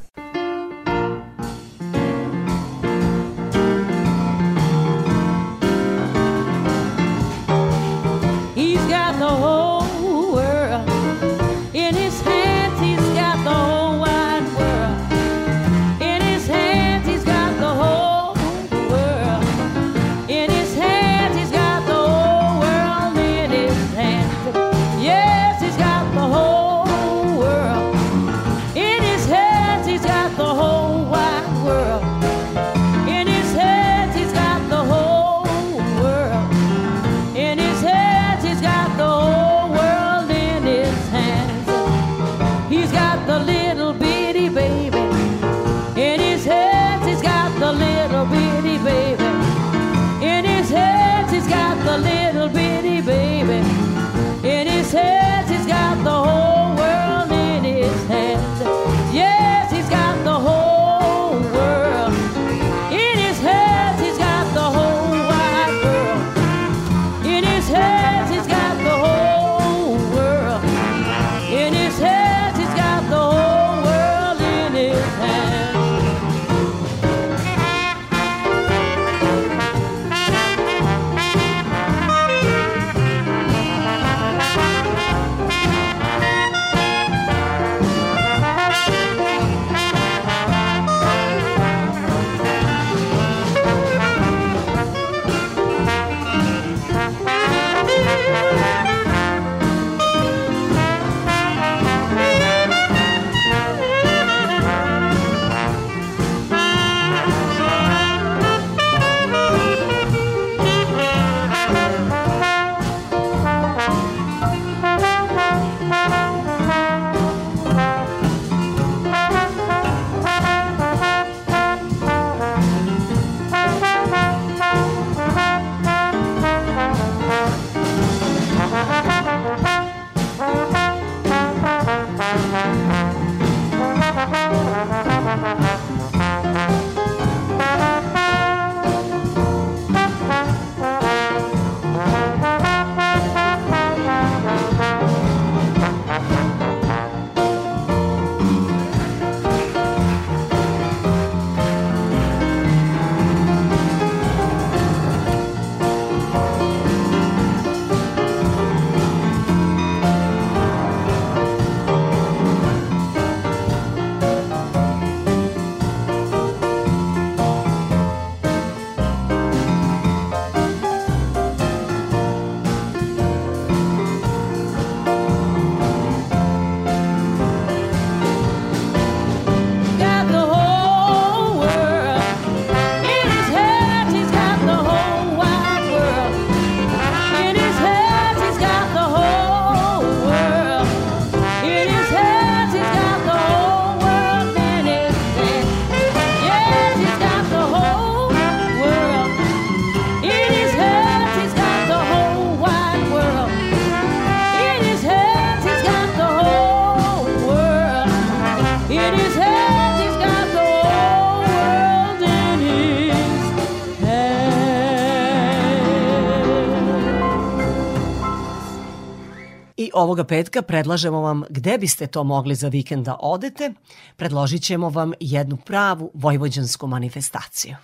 [SPEAKER 1] Ovoga petka predlažemo vam gde biste to mogli za vikend da odete. Predložit ćemo vam jednu pravu vojvođansku manifestaciju.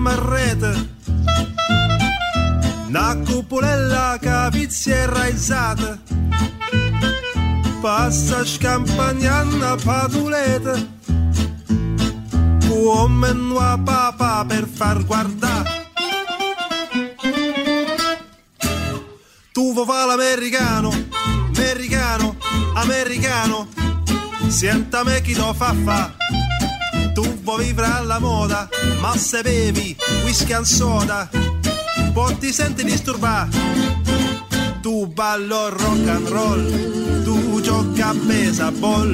[SPEAKER 20] marrete una cupolella cavizia e raizzata passa scampagnana padulete come una papa per far guardare. Tu vuoi fare l'americano americano americano. Senta me chi lo fa fa tu vuoi vivere alla moda, ma se bevi whisky and soda, poi ti senti disturbato. Tu ballo rock and roll, tu gioca a baseball,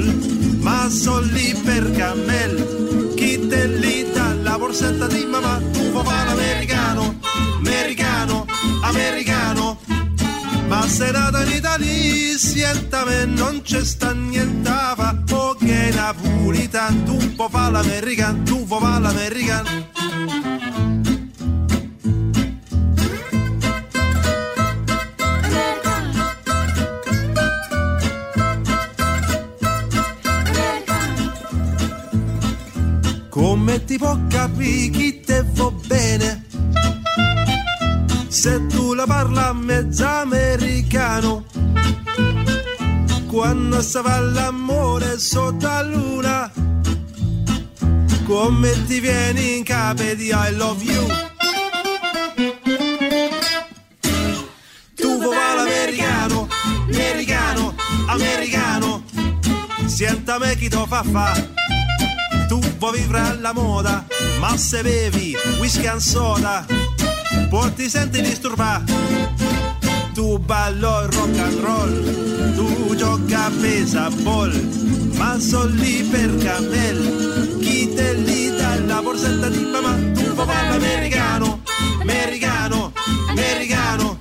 [SPEAKER 20] ma sono lì per cammel. Chi te lì dà la borsetta di mamma, tu vuoi l'americano, americano, americano. Ma se nata in Italia, sientame, non c'è sta nientava, o che napolitan, tu puoi fare l'american, tu puoi fare l'american. Come ti può capire Se tu la parla mezza americano Quando si l'amore sotto la luna Come ti vieni in capo di I love you. Tu vuoi l'americano, americano, americano Sientame chi to fa fa. Tu vuoi vivere alla moda Ma se bevi whisky and soda poi ti senti disturbato. Tu ballo rock and roll, tu gioca a baseball, ma sono lì per camel. Chi te lì dà la borsetta di mamma, tu vuoi fare l'americano, americano, americano.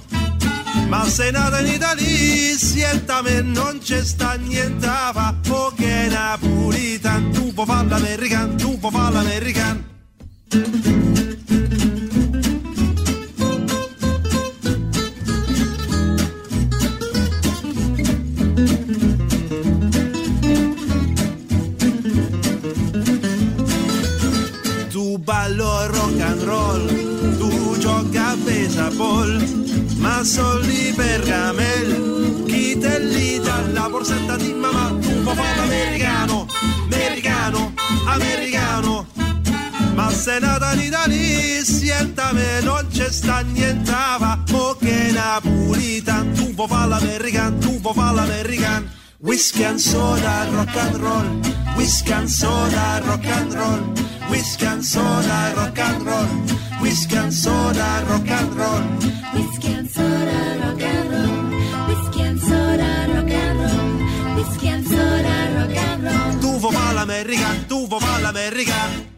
[SPEAKER 20] Ma sei nata in Italia, sientame, non c'è sta niente a fa, o che napolitan, tu fare l'americano, tu fare l'americano. Rapol, ma sol di Bergamel, chi te li dà la borsetta di mamma, un po' fatto americano, americano, americano. Ma se nata in Italia, sientame, non c'è sta niente, va, mo che napolitan, tu po' fa l'americano, tu po' fa l'americano. Whisky and soda, rock and roll, whisky and soda, rock and roll, whisky and soda, rock and roll, whisky and soda, rock and roll.
[SPEAKER 17] Whiskey and soda, rock and roll. Whiskey and soda, rock and roll. Whiskey and soda, rock and roll.
[SPEAKER 20] Tu vuoi fare l'americano, tu vuoi fare l'americano.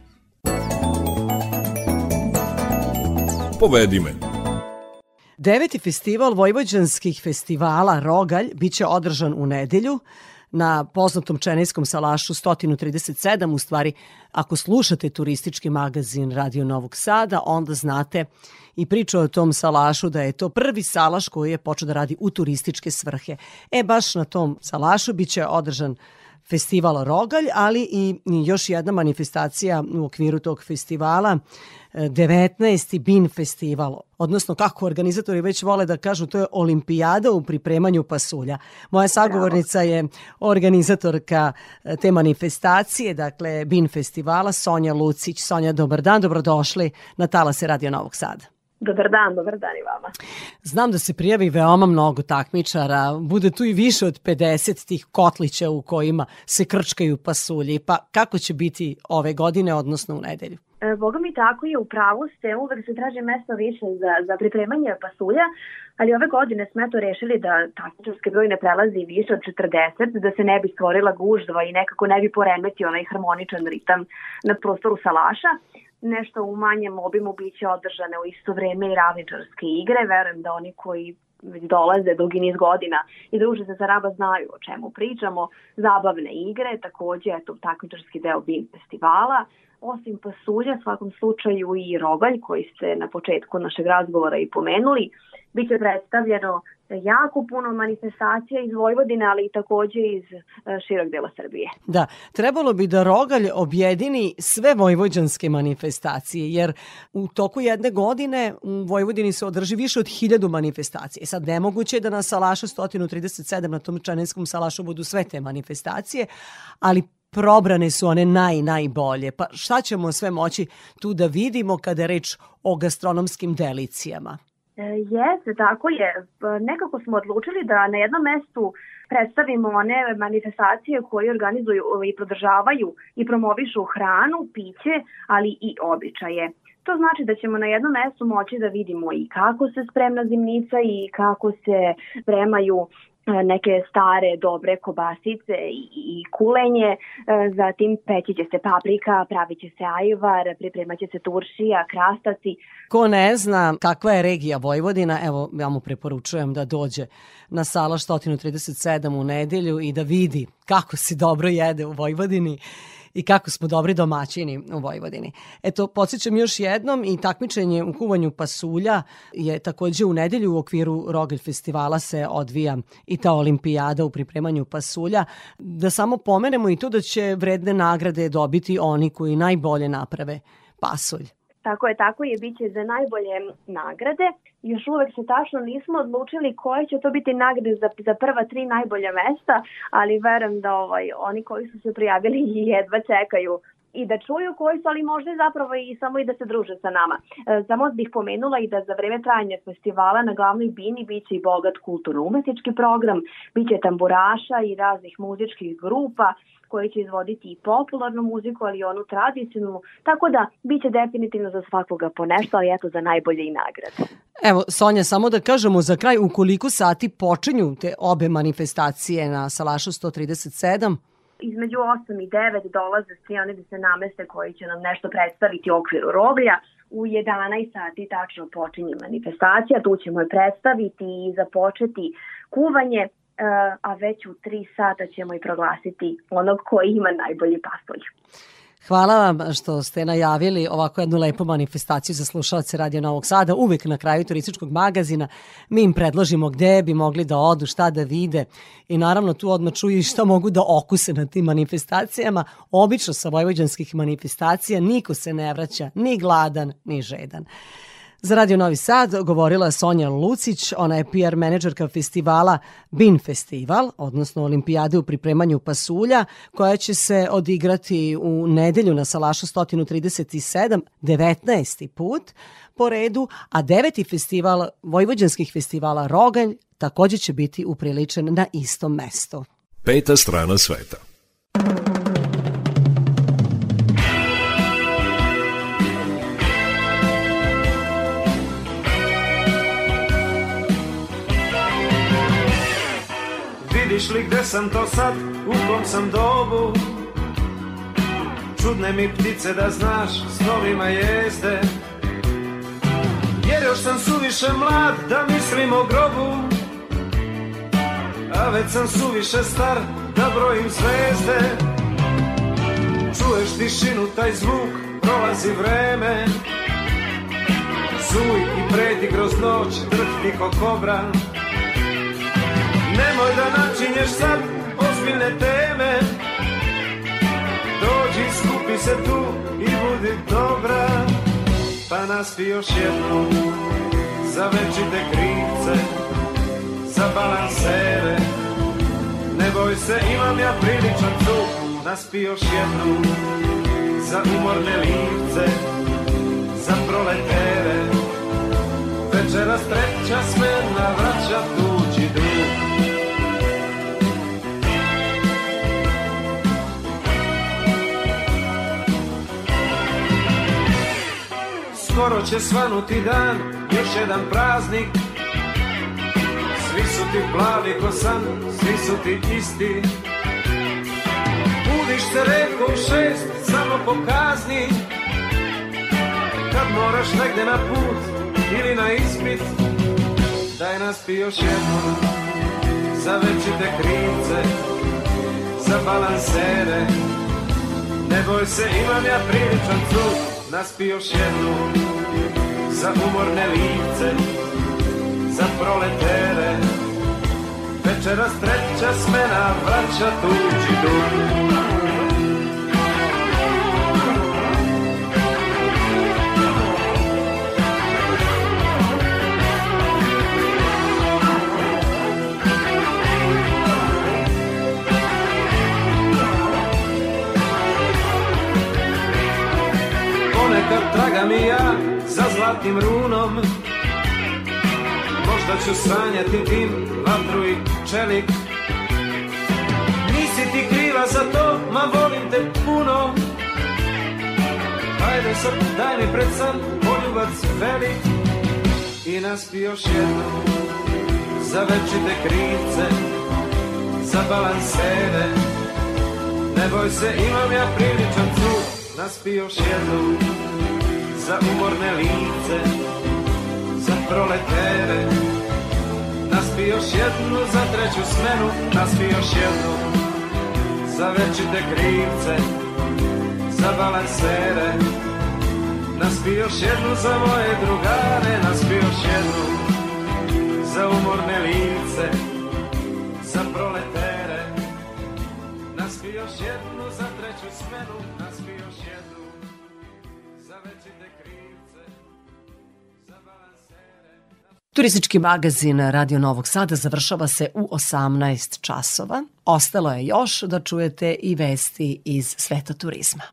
[SPEAKER 3] Povedi me.
[SPEAKER 1] Deveti festival vojvođanskih festivala Rogalj biće održan u nedelju na poznatom Čenejskom salašu 137, u stvari ako slušate turistički magazin Radio Novog Sada, onda znate i priča o tom salašu da je to prvi salaš koji je počeo da radi u turističke svrhe. E, baš na tom salašu biće održan festival Rogalj, ali i još jedna manifestacija u okviru tog festivala, 19. BIN festival, odnosno kako organizatori već vole da kažu, to je olimpijada u pripremanju pasulja. Moja sagovornica je organizatorka e, te manifestacije, dakle BIN festivala, Sonja Lucić. Sonja, dobar dan, dobrodošli na Talase Radio Novog Sada.
[SPEAKER 21] Dobar dan, dobar dan i vama.
[SPEAKER 1] Znam da se prijavi veoma mnogo takmičara, bude tu i više od 50 tih kotlića u kojima se krčkaju pasulji, pa kako će biti ove godine, odnosno u nedelju?
[SPEAKER 21] E, Boga mi tako je, u pravu ste, uvek se traži mesto više za, za pripremanje pasulja, ali ove godine smo eto rešili da takmičarski broj ne prelazi više od 40, da se ne bi stvorila gužva i nekako ne bi poremetio onaj harmoničan ritam na prostoru salaša. Nešto u manjem obimu biće održane u isto vreme i ravničarske igre. Verujem da oni koji već dolaze dugi niz godina i druže se sa Raba znaju o čemu pričamo. Zabavne igre, takođe eto, takmičarski deo BIM festivala, osim pasulja, svakom slučaju i rogalj koji ste na početku našeg razgovora i pomenuli, biće predstavljeno jako puno manifestacija iz Vojvodine, ali i takođe iz e, širog dela Srbije.
[SPEAKER 1] Da, trebalo bi da Rogalj objedini sve vojvođanske manifestacije, jer u toku jedne godine u Vojvodini se održi više od hiljadu manifestacije. Sad, nemoguće je da na Salašu 137 na tom Čanenskom Salašu budu sve te manifestacije, ali probrane su one naj, najbolje. Pa šta ćemo sve moći tu da vidimo kada je reč o gastronomskim delicijama?
[SPEAKER 21] E, Jeste, tako je. Pa Nekako smo odlučili da na jednom mestu predstavimo one manifestacije koje organizuju i prodržavaju i promovišu hranu, piće, ali i običaje. To znači da ćemo na jednom mestu moći da vidimo i kako se spremna zimnica i kako se spremaju neke stare dobre kobasice i, kulenje, e, zatim peći će se paprika, pravit će se ajvar, pripremat će se turšija, krastaci,
[SPEAKER 1] Ko ne zna kakva je regija Vojvodina, evo ja mu preporučujem da dođe na Salaš 137 u nedelju i da vidi kako se dobro jede u Vojvodini i kako smo dobri domaćini u Vojvodini. Eto, podsjećam još jednom i takmičenje u kuvanju pasulja je takođe u nedelju u okviru Rogelj festivala se odvija i ta olimpijada u pripremanju pasulja. Da samo pomenemo i to da će vredne nagrade dobiti oni koji najbolje naprave pasulj.
[SPEAKER 21] Tako je, tako je, bit će za najbolje nagrade. Još uvek se tačno nismo odlučili koje će to biti nagrade za, za prva tri najbolja mesta, ali verujem da ovaj, oni koji su se prijavili jedva čekaju i da čuju koji su, ali možda zapravo i samo i da se druže sa nama. E, samo bih pomenula i da za vreme trajanja festivala na glavnoj bini biće i bogat kulturno-umetnički program, biće tamburaša i raznih muzičkih grupa, koji će izvoditi i popularnu muziku, ali i onu tradicionalnu, tako da biće definitivno za svakoga po nešto, ali eto za najbolje i nagrade.
[SPEAKER 1] Evo, Sonja, samo da kažemo za kraj u koliko sati počinju te obe manifestacije na Salašu 137?
[SPEAKER 21] Između 8 i 9 dolaze svi oni da se nameste koji će nam nešto predstaviti u okviru roblja. U 11 sati tačno počinje manifestacija, tu ćemo je predstaviti i započeti kuvanje, e, a već u 3 sata ćemo i proglasiti onog koji ima najbolji pasulj.
[SPEAKER 1] Hvala vam što ste najavili ovako jednu lepu manifestaciju za slušalce Radio Novog Sada. Uvek na kraju turističkog magazina mi im predložimo gde bi mogli da odu, šta da vide i naravno tu odmah čuju šta mogu da okuse na tim manifestacijama. Obično sa vojvođanskih manifestacija niko se ne vraća ni gladan ni žedan. Za Radio Novi Sad govorila je Sonja Lucić, ona je PR menadžerka festivala BIN Festival, odnosno olimpijade u pripremanju pasulja, koja će se odigrati u nedelju na Salašu 137, 19. put po redu, a deveti festival Vojvođanskih festivala Rogalj takođe će biti upriličen na istom mestu.
[SPEAKER 3] Peta strana sveta.
[SPEAKER 22] Vidiš li gde sam to sad, u kom sam dobu. Čudne mi ptice da znaš, snovima jezde Jer još sam suviše mlad da mislim o grobu A već sam suviše star da brojim zvezde. Čuješ tišinu, taj zvuk, prolazi vreme. Zuj i preti kroz noć, drhti ko kobra načinješ sad ozbiljne teme. Dođi, skupi se tu i budi dobra. Pa naspi još jednom Za večite krivce Za balansere. Ne boj se, imam ja priličan zvuk Naspi još jednom Za umorne livce Za proletere. Večeras treća smena vraća tuđi skoro će svanuti dan Još jedan praznik. Svi su ti plavi ko san Svi su ti isti. Budiš se redko u šest Samo po kazni Kad moraš negde na put Ili na ispit Daj nas pi još jednom Za večite krivce Za balansere. Ne boj se imam ja priličan cud Naspi još jednu Za umorne lice Za proletere Večeras treća smena Vraća tuđi dug Ponekad tragam i ja za zlatnim runom. Možda ću sanjati dim, vatru i čelik. Nisi ti kriva za to, ma volim te puno. Ajde sad, daj mi pred san, poljubac velik. I naspi još jednom Za večite krivce Za balansere. Ne boj se, imam ja priličan cud Naspi još jednom Za umorne lice Za proletere. Naspi još jednu za treću smenu Naspi još jednu Za večite krivce Za balansere. Naspi još jednu za moje drugare Naspi još jednu Za umorne lice Za proletere. Naspi još jednu za treću smenu Naspi još jednu Krivce Za balansere
[SPEAKER 1] Turistički magazin Radio Novog Sada završava se u 18 časova. Ostalo je još da čujete i vesti iz sveta turizma.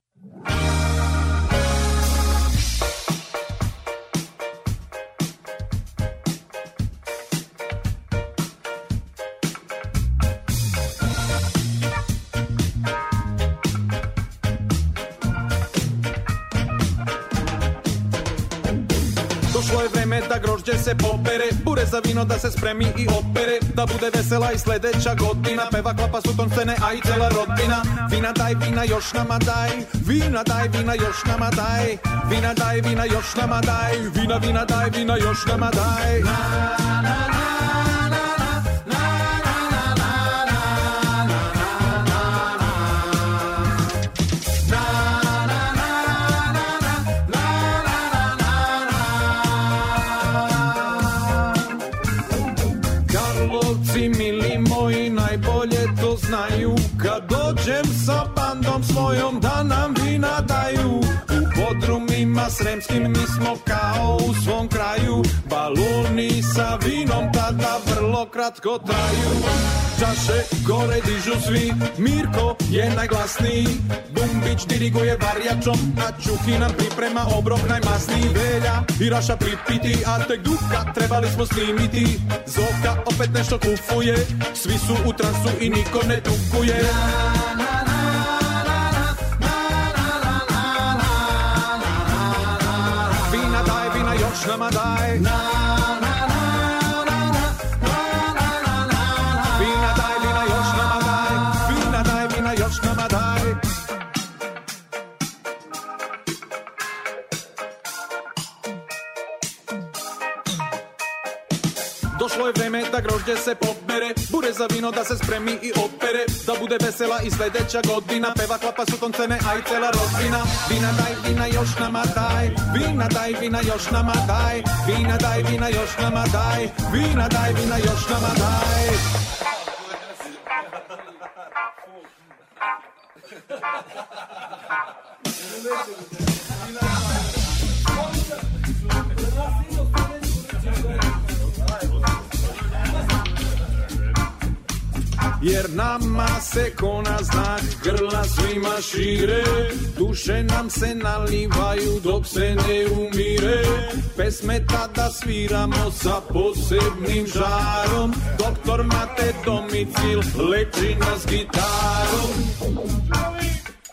[SPEAKER 23] Se popere. Bure za vino da se spremi i opere Da bude vesela i sledeća godina Peva klapa su ton scene, a i cela rodbina Vina daj, vina još nama daj Vina daj, vina još nama daj Vina daj, vina još nama daj Vina, vina daj, vina još nama daj Karlovci sremskim mi smo kao u svom kraju. Baluni sa vinom tada vrlo kratko traju. Čaše gore dižu svi, Mirko je najglasniji. Bumbić diriguje varjačom, a Čuki nam priprema obrok najmasniji. Velja i Raša pripiti, a tek Duka trebali smo snimiti. Zoka opet nešto kufuje, svi su u transu i niko ne tukuje vina još nama grožđe se pobere. Bure za vino da se spremi i opere. Da bude vesela i sledeća godina. Peva klapa su toncene, a i cela rodbina. Vina daj, vina još nama daj. Vina daj, vina još nama daj. Vina daj, vina još nama daj. Vina daj, vina još nama daj Jer nama se ko na znak grla svima šire Duše nam se nalivaju dok se ne umire Pesme tada sviramo sa posebnim žarom Doktor Mate Domicil leči nas gitarom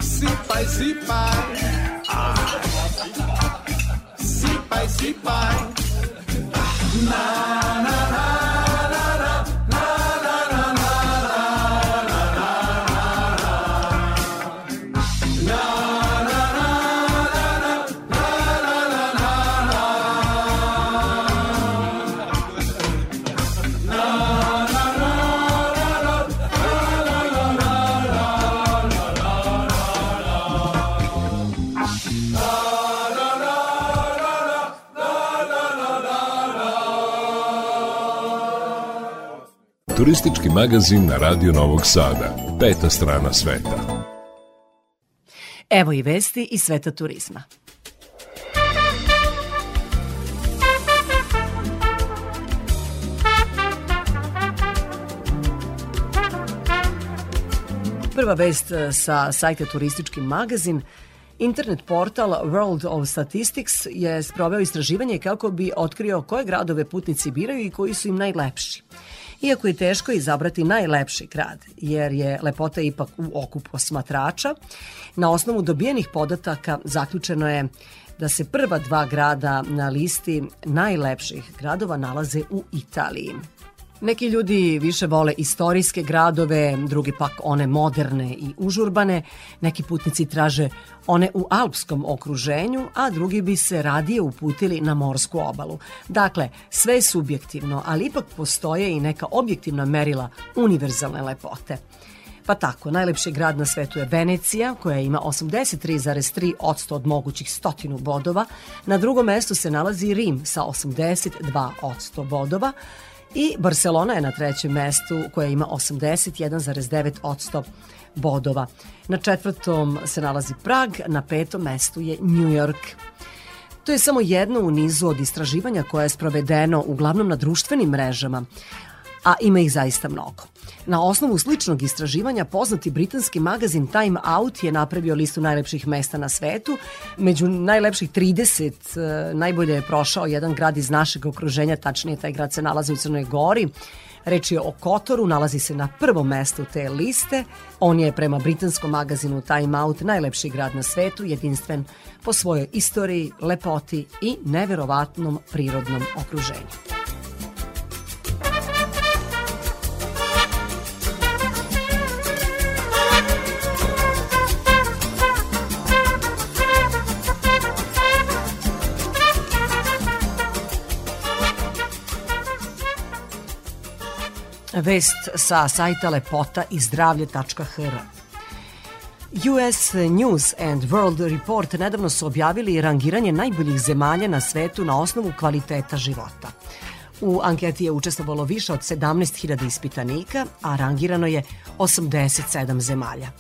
[SPEAKER 23] Sipaj, sipaj ah. Sipaj, švajski paj. Na, na, na,
[SPEAKER 3] Turistički magazin na Radio Novog Sada. Peta strana sveta.
[SPEAKER 1] Evo i vesti iz sveta turizma. Prva vest e, sa sajta Turistički magazin Internet portal World of Statistics je sproveo istraživanje kako bi otkrio koje gradove putnici biraju i koji su im najlepši. Iako je teško izabrati najlepši grad, jer je lepota ipak u okupu osmatrača, na osnovu dobijenih podataka zaključeno je da se prva dva grada na listi najlepših gradova nalaze u Italiji. Neki ljudi više vole istorijske gradove, drugi pak one moderne i užurbane, neki putnici traže one u alpskom okruženju, a drugi bi se radije uputili na morsku obalu. Dakle, sve je subjektivno, ali ipak postoje i neka objektivna merila univerzalne lepote. Pa tako, najlepši grad na svetu je Venecija, koja ima 83,3 od mogućih stotinu bodova. Na drugom mestu se nalazi Rim sa 82 od bodova, i Barcelona je na trećem mestu koja ima 81,9 bodova. Na četvrtom se nalazi Prag, na petom mestu je New York. To je samo jedno u nizu od istraživanja koje je sprovedeno uglavnom na društvenim mrežama, a ima ih zaista mnogo. Na osnovu sličnog istraživanja poznati britanski magazin Time Out je napravio listu najlepših mesta na svetu. Među najlepših 30 e, najbolje je prošao jedan grad iz našeg okruženja, tačnije taj grad se nalazi u Crnoj Gori. Reč je o Kotoru, nalazi se na prvom mestu te liste. On je prema britanskom magazinu Time Out najlepši grad na svetu, jedinstven po svojoj istoriji, lepoti i neverovatnom prirodnom okruženju. Vest sa sajta lepota i zdravlje.hr. US News and World Report nedavno su objavili rangiranje najboljih zemalja na svetu na osnovu kvaliteta života. U anketi je učestvovalo više od 17.000 ispitanika, a rangirano je 87 zemalja.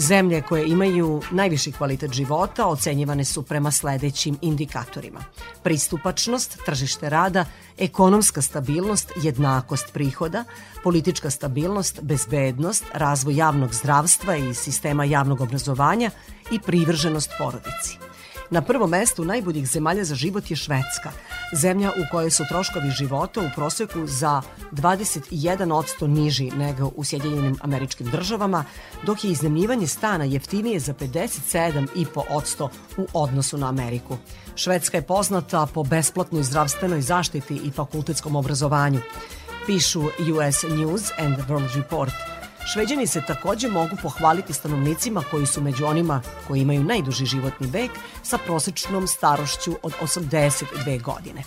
[SPEAKER 1] Zemlje koje imaju najviši kvalitet života ocenjivane su prema sledećim indikatorima. Pristupačnost, tržište rada, ekonomska stabilnost, jednakost prihoda, politička stabilnost, bezbednost, razvoj javnog zdravstva i sistema javnog obrazovanja i privrženost porodici. Na prvom mestu najboljih zemalja za život je Švedska, zemlja u kojoj su troškovi života u proseku za 21% niži nego u Sjedinjenim američkim državama, dok je iznemljivanje stana jeftinije za 57,5% u odnosu na Ameriku. Švedska je poznata po besplatnoj zdravstvenoj zaštiti i fakultetskom obrazovanju. Pišu US News and World Report – Šveđani se takođe mogu pohvaliti stanovnicima koji su među onima koji imaju najduži životni vek sa prosečnom starošću od 82 godine.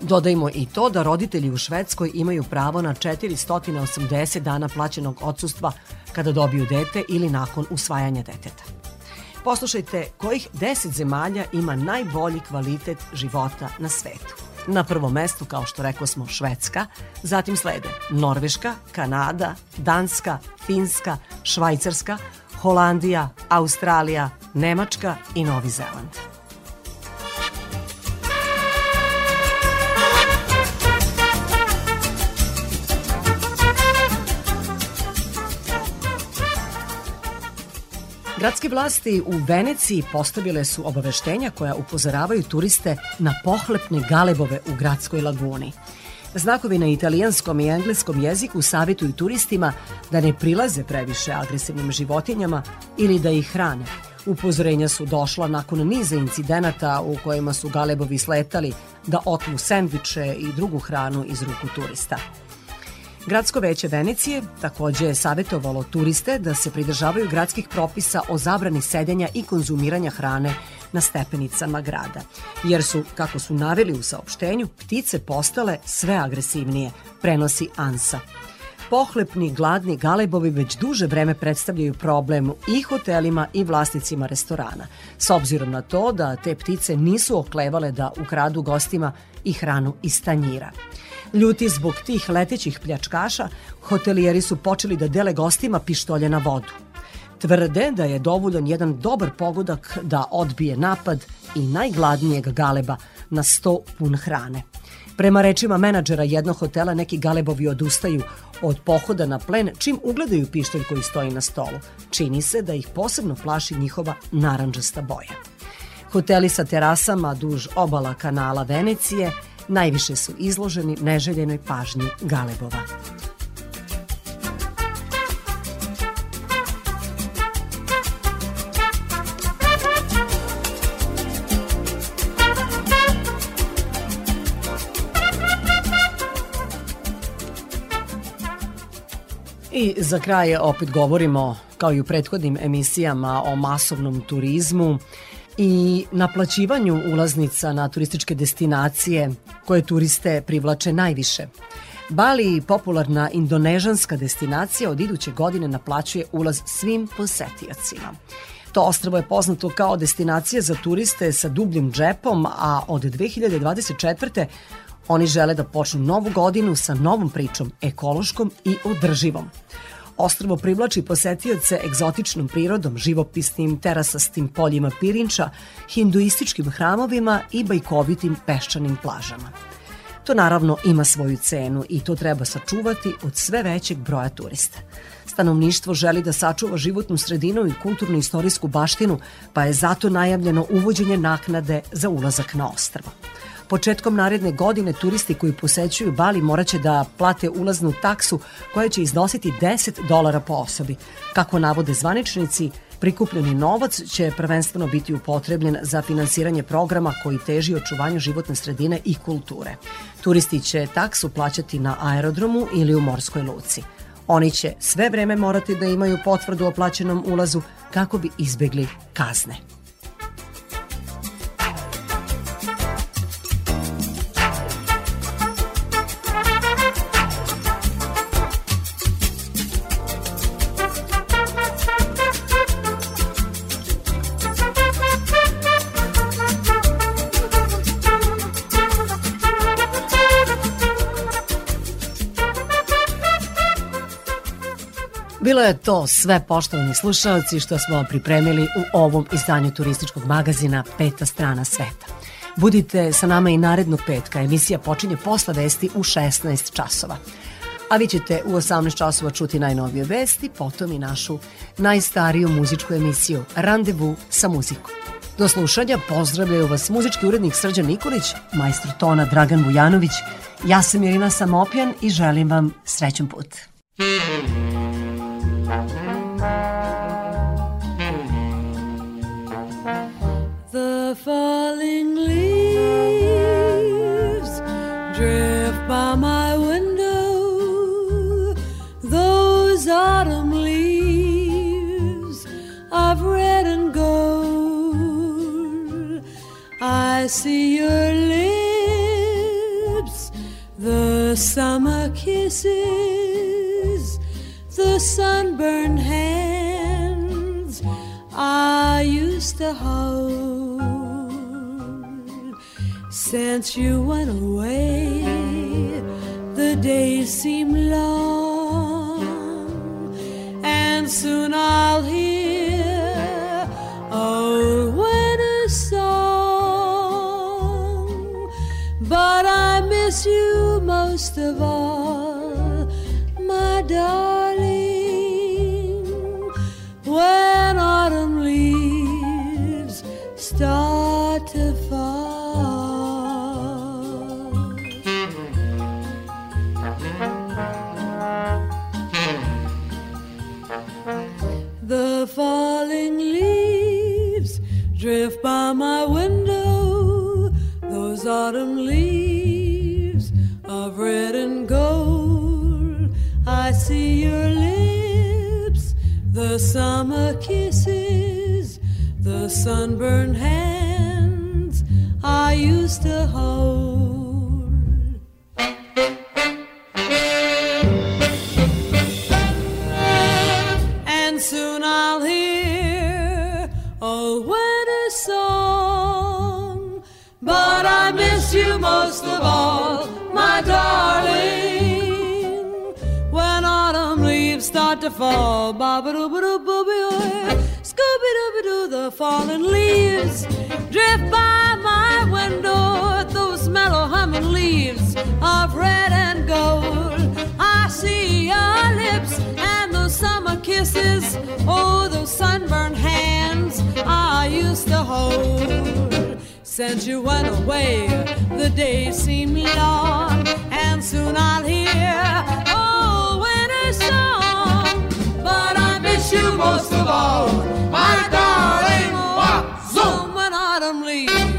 [SPEAKER 1] Dodajmo i to da roditelji u Švedskoj imaju pravo na 480 dana plaćenog odsustva kada dobiju dete ili nakon usvajanja deteta. Poslušajte kojih 10 zemalja ima najbolji kvalitet života na svetu. Na prvom mestu, kao što rekao smo, Švedska, zatim slede Norveška, Kanada, Danska, Finska, Švajcarska, Holandija, Australija, Nemačka i Novi Zeland. Gradske vlasti u Veneciji postavile su obaveštenja koja upozoravaju turiste na pohlepne galebove u gradskoj laguni. Znakovi na italijanskom i engleskom jeziku savjetuju turistima da ne prilaze previše agresivnim životinjama ili da ih hrane. Upozorenja su došla nakon niza incidenata u kojima su galebovi sletali da otmu sendviče i drugu hranu iz ruku turista. Gradsko veće Venecije takođe je savjetovalo turiste da se pridržavaju gradskih propisa o zabrani sedenja i konzumiranja hrane na stepenicama grada, jer su, kako su naveli u saopštenju, ptice postale sve agresivnije, prenosi ANSA. Pohlepni, gladni galebovi već duže vreme predstavljaju problem i hotelima i vlasnicima restorana, s obzirom na to da te ptice nisu oklevale da ukradu gostima i hranu iz tanjira. Ljuti zbog tih letećih pljačkaša, hotelijeri su počeli da dele gostima pištolje na vodu. Tvrde da je dovoljan jedan dobar pogodak da odbije napad i najgladnijeg galeba na sto pun hrane. Prema rečima menadžera jednog hotela, neki galebovi odustaju od pohoda na plen čim ugledaju pištolj koji stoji na stolu. Čini se da ih posebno plaši njihova naranđasta boja. Hoteli sa terasama duž obala kanala Venecije najviše su izloženi neželjenoj pažnji galebova. I za kraj opet govorimo, kao i u prethodnim emisijama, o masovnom turizmu i naplaćivanju ulaznica na turističke destinacije koje turiste privlače najviše. Bali, popularna indonežanska destinacija, od iduće godine naplaćuje ulaz svim posetiocima. To ostravo je poznato kao destinacija za turiste sa dubljim džepom, a od 2024. Oni žele da počnu novu godinu sa novom pričom, ekološkom i održivom. Ostrvo privlači posetioce egzotičnom prirodom, živopisnim terasastim poljima pirinča, hinduističkim hramovima i bajkovitim peščanim plažama. To naravno ima svoju cenu i to treba sačuvati od sve većeg broja turista. Stanovništvo želi da sačuva životnu sredinu i kulturno-istorijsku baštinu, pa je zato najavljeno uvođenje naknade za ulazak na ostrvo. Početkom naredne godine turisti koji posećuju Bali moraće da plate ulaznu taksu koja će iznositi 10 dolara po osobi. Kako navode zvaničnici, Prikupljeni novac će prvenstveno biti upotrebljen za finansiranje programa koji teži očuvanju životne sredine i kulture. Turisti će taksu plaćati na aerodromu ili u morskoj luci. Oni će sve vreme morati da imaju potvrdu o plaćenom ulazu kako bi izbegli kazne. Bilo je to sve poštovani slušalci što smo pripremili u ovom izdanju turističkog magazina Peta strana sveta. Budite sa nama i narednog petka. Emisija počinje posle vesti u 16 časova. A vi ćete u 18 časova čuti najnovije vesti, potom i našu najstariju muzičku emisiju Randevu sa muzikom. Do slušanja pozdravljaju vas muzički urednik Srđan Nikolić, majstor tona Dragan Vujanović, ja sam Irina Samopjan i želim vam srećan put.
[SPEAKER 24] The falling leaves drift by my window. Those autumn leaves of red and gold. I see your lips, the summer kisses, the sunburned hands I used to hold. Since you went away, the days seem long, and soon I'll hear oh, a winter song. But I miss you most of all, my darling. by my window those autumn leaves
[SPEAKER 17] of red and gold. I see your lips, the summer kisses, the sunburned hands I used to hold. most of all, my darling. When autumn leaves start to fall, baba doo ba doo booby scooby dooby doo, the falling leaves drift by my window. Those mellow humming leaves of red and gold. I see your lips and those summer kisses. Oh, those sunburned hands I used to hold. Since you went away, the days seem long, and soon I'll hear old winter song. But I miss you most of all, my darling. What's so when autumn leaves?